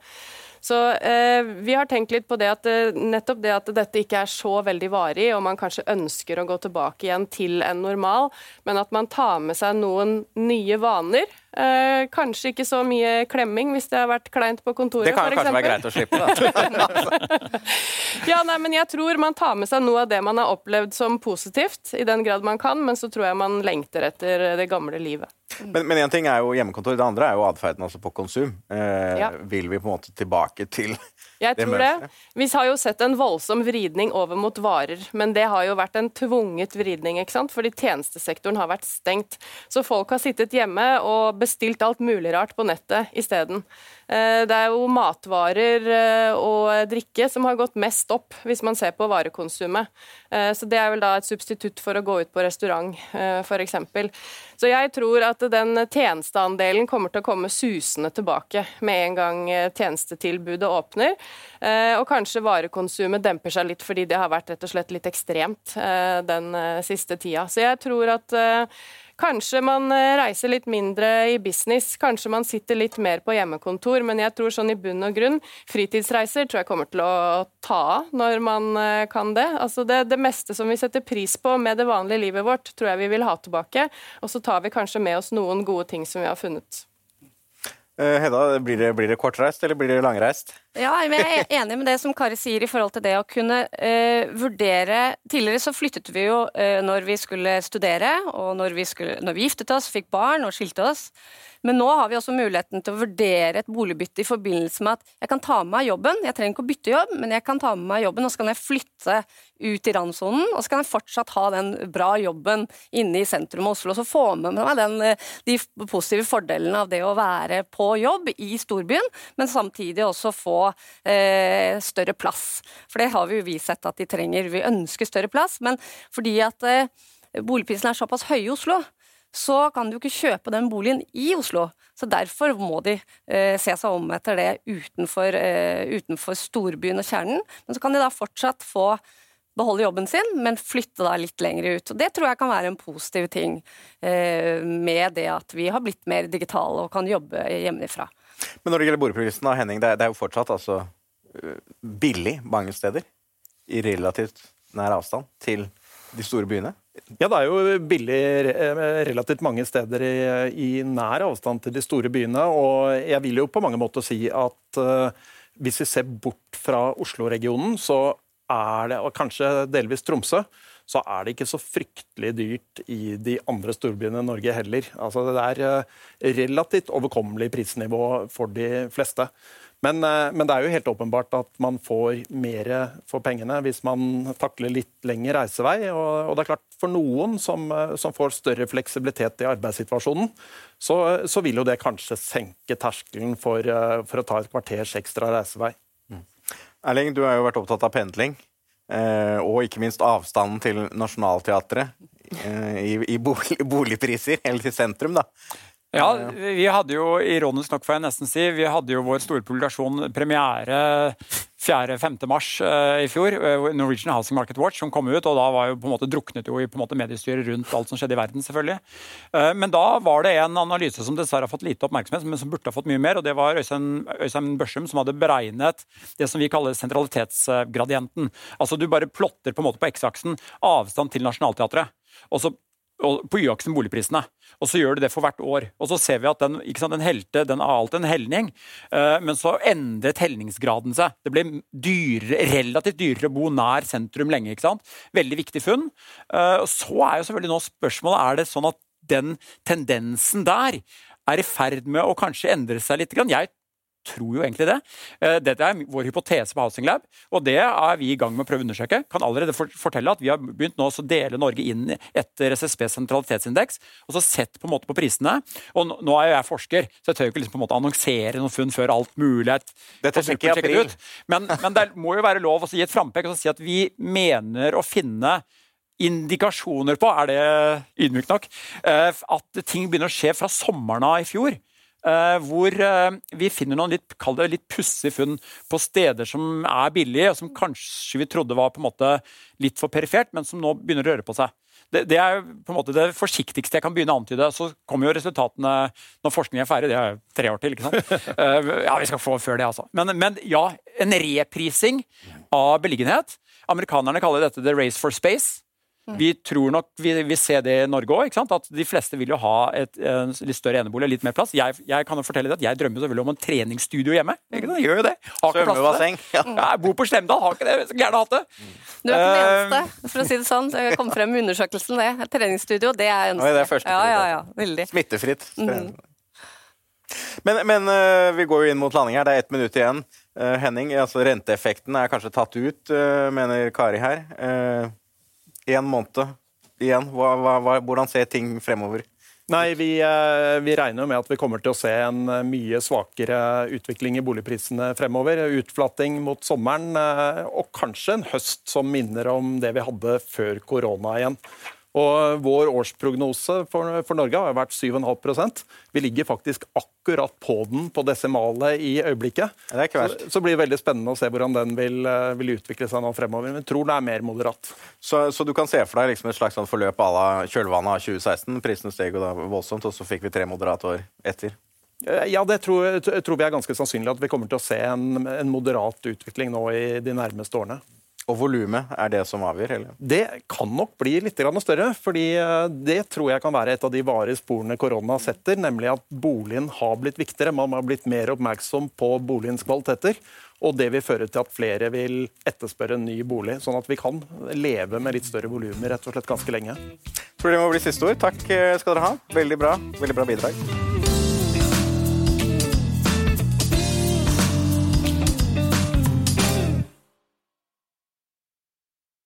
Så eh, vi har tenkt litt på det at nettopp det at dette ikke er så veldig varig, og man kanskje ønsker å gå tilbake igjen til en normal, men at man tar med seg noen nye vaner Eh, kanskje ikke så mye klemming hvis det har vært kleint på kontoret. Det kan jo kanskje være greit å slippe, da. ja, nei, men jeg tror man tar med seg noe av det man har opplevd som positivt, i den grad man kan, men så tror jeg man lengter etter det gamle livet. Men én ting er jo hjemmekontor, det andre er jo atferden altså på konsum. Eh, ja. Vil vi på en måte tilbake til jeg tror det. Vi har jo sett en voldsom vridning over mot varer, men det har jo vært en tvunget vridning, ikke sant? fordi tjenestesektoren har vært stengt. Så folk har sittet hjemme og bestilt alt mulig rart på nettet isteden. Eh, det er jo matvarer eh, og drikke som har gått mest opp, hvis man ser på varekonsumet. Eh, så det er vel da et substitutt for å gå ut på restaurant, f.eks. Så jeg tror at den tjenesteandelen kommer til å komme susende tilbake med en gang tjenestetilbudet åpner. Og kanskje varekonsumet demper seg litt fordi det har vært rett og slett litt ekstremt den siste tida. Så jeg tror at Kanskje man eh, reiser litt mindre i business, kanskje man sitter litt mer på hjemmekontor, men jeg tror sånn i bunn og grunn fritidsreiser tror jeg kommer til å ta av når man eh, kan det. Altså det, det meste som vi setter pris på med det vanlige livet vårt, tror jeg vi vil ha tilbake. Og så tar vi kanskje med oss noen gode ting som vi har funnet. Eh, Hedda, blir det, blir det, kortreist eller blir det langreist? Ja, Jeg er enig med det som Kari sier i forhold til det å kunne uh, vurdere Tidligere så flyttet vi jo uh, når vi skulle studere, og når vi, skulle, når vi giftet oss, fikk barn og skilte oss. Men nå har vi også muligheten til å vurdere et boligbytte i forbindelse med at jeg kan ta med meg jobben. Jeg trenger ikke å bytte jobb, men jeg kan ta med meg jobben, og så kan jeg flytte ut i randsonen. Og så kan jeg fortsatt ha den bra jobben inne i sentrum av Oslo. Og så få med meg den, eh, de positive fordelene av det å være på jobb i storbyen, men samtidig også få eh, større plass. For det har vi jo vi sett at de trenger. Vi ønsker større plass, men fordi at eh, boligprisene er såpass høye i Oslo, så kan du ikke kjøpe den boligen i Oslo. Så derfor må de eh, se seg om etter det utenfor, eh, utenfor, storbyen og kjernen. Men så kan de da fortsatt få beholde jobben sin, men flytte da litt lenger ut. Og Det tror jeg kan være en positiv ting eh, med det at vi har blitt mer digitale og kan jobbe hjemmefra. Men når det gjelder boligprisen, Henning, det er, det er jo fortsatt altså, eh, billig mange steder i relativt nær avstand til de store byene? Ja, det er jo billig eh, relativt mange steder i, i, nær avstand til de store byene. Og jeg vil jo på mange måter si at uh, hvis vi ser bort fra Oslo-regionen, så er det, og kanskje delvis Tromsø, så er det ikke så fryktelig dyrt i de andre storbyene i Norge heller. Altså Det er uh, relativt overkommelig prisnivå for de fleste. Men, eh, men, det er jo helt åpenbart at man får mer for pengene hvis man takler litt lengre reisevei. Og, og, det er klart For noen som, eh, som får større fleksibilitet i arbeidssituasjonen, så, så, vil jo det kanskje senke terskelen for, eh, for å ta et kvarters ekstra reisevei. Erling, du har jo vært opptatt av pendling. og ikke minst avstanden til Nationaltheatret i, i boligpriser, eller til sentrum. da. Ja, vi hadde jo ironisk nok, får jeg nesten si, vi hadde jo vår store publikasjon premiere 4.-5. mars uh, i fjor. Uh, Norwegian Housing Market Watch som kom ut, og da var jo på en måte druknet jo i på en måte mediestyret rundt alt som skjedde i verden, selvfølgelig. Men da var det en analyse som dessverre har fått lite oppmerksomhet, men som burde ha fått mye mer, og det var Øystein, Øystein Børsum som hadde beregnet det som vi kaller sentralitetsgradienten. Altså du bare plotter på en måte på X-aksen avstand til Nationaltheatret. Og så på y-aksen boligprisene. Og så gjør du det for hvert år. Og så ser vi at den, sant, den helte, den har alltid en helning, eh, men så endret helningsgraden seg. Det ble dyrere, relativt dyrere å bo nær sentrum lenge. ikke sant? Veldig viktig funn. Eh, så er jo selvfølgelig nå spørsmålet er det sånn at den tendensen der er i ferd med å kanskje endre seg litt. Jeg tror jo egentlig det. Eh, Dette er vår hypotese på Housing Lab, og det er vi i gang med å prøve å undersøke. Kan allerede fortelle at Vi har begynt nå å dele Norge inn etter SSBs sentralitetsindeks, og så sett på en måte på prisene. Og nå- er jo jeg forsker, så jeg tør jo ikke liksom på en måte annonsere noen funn før alt mulig er Dette i april. ut. Men, men det må jo være lov å gi et frampek og si at vi mener å finne indikasjoner på, er det ydmykt nok, eh, at ting begynner å skje fra sommeren av i fjor. Eh, hvor eh, vi finner noen litt, kall det litt pussige funn på steder som er billige, og som kanskje vi trodde var på en måte litt for perifert, men som nå begynner å røre på seg. Det, det er på en måte det forsiktigste jeg kan begynne å antyde. Så kommer jo resultatene når forskningen er ferdig. Det er tre år til, ikke sant? Eh, ja, vi skal få før det, altså. Men, men ja, en reprising av beliggenhet. Amerikanerne kaller dette the race for space. Vi tror nok vi vi ser det i Norge òg. At de fleste vil jo ha et, en litt større enebolig, litt mer plass. Jeg, jeg kan jo fortelle deg at jeg drømmer selvfølgelig om en treningsstudio hjemme. Ikke sant? Jeg gjør jo det. Har ikke plass til Svømmebasseng. det. Ja, jeg bor på Slemdal, har ikke det. Jeg skulle gjerne hatt det. Du er ikke den Eh, eneste, for å si det sånn. Jeg kom frem med undersøkelsen, det. Treningsstudio, det er ønsket. Oi, det er første ja, ja, ja, veldig. Smittefritt. Men, men eh, vi går jo inn mot landing her. Det er ett minutt igjen. Eh, Henning, altså renteeffekten er kanskje tatt ut, mener Kari her. Én måned igjen. Hva, hva, hva, hvordan ser ting fremover? Nei, vi, eh, vi regner med at vi kommer til å se en eh, mye svakere utvikling i boligprisene fremover. Utflating mot sommeren, eh, og kanskje en høst som minner om det vi hadde før korona igjen. Og Vår årsprognose for, for Norge har vært 7,5% Vi ligger faktisk akkurat på den på desimalet i øyeblikket. Det er. Så, så blir det veldig spennende å se hvordan den vil, eh, vil utvikle seg nå fremover. Men jeg tror det er mer moderat. Så, så du kan se for deg liksom et slags sånn forløp à la kjølvannet av 2016. Prisene steg jo da voldsomt, og så fikk vi tre moderate år etter. Eh, Ja, det tror, tror vi er ganske sannsynlig at vi kommer til å se en, en moderat utvikling nå i de nærmeste årene. Og volumet er det som avgjør? eller? Det kan nok bli litt større, fordi eh, det tror jeg kan være et av de varige sporene korona setter, nemlig at boligen har blitt viktigere. Man har blitt mer oppmerksom på boligens kvaliteter. Og det vil føre til at flere vil etterspørre en ny bolig, sånn at vi kan leve med litt større volumer rett og slett ganske lenge. Tror det må bli siste ord. Takk eh, skal dere ha. Veldig bra. Veldig bra bidrag.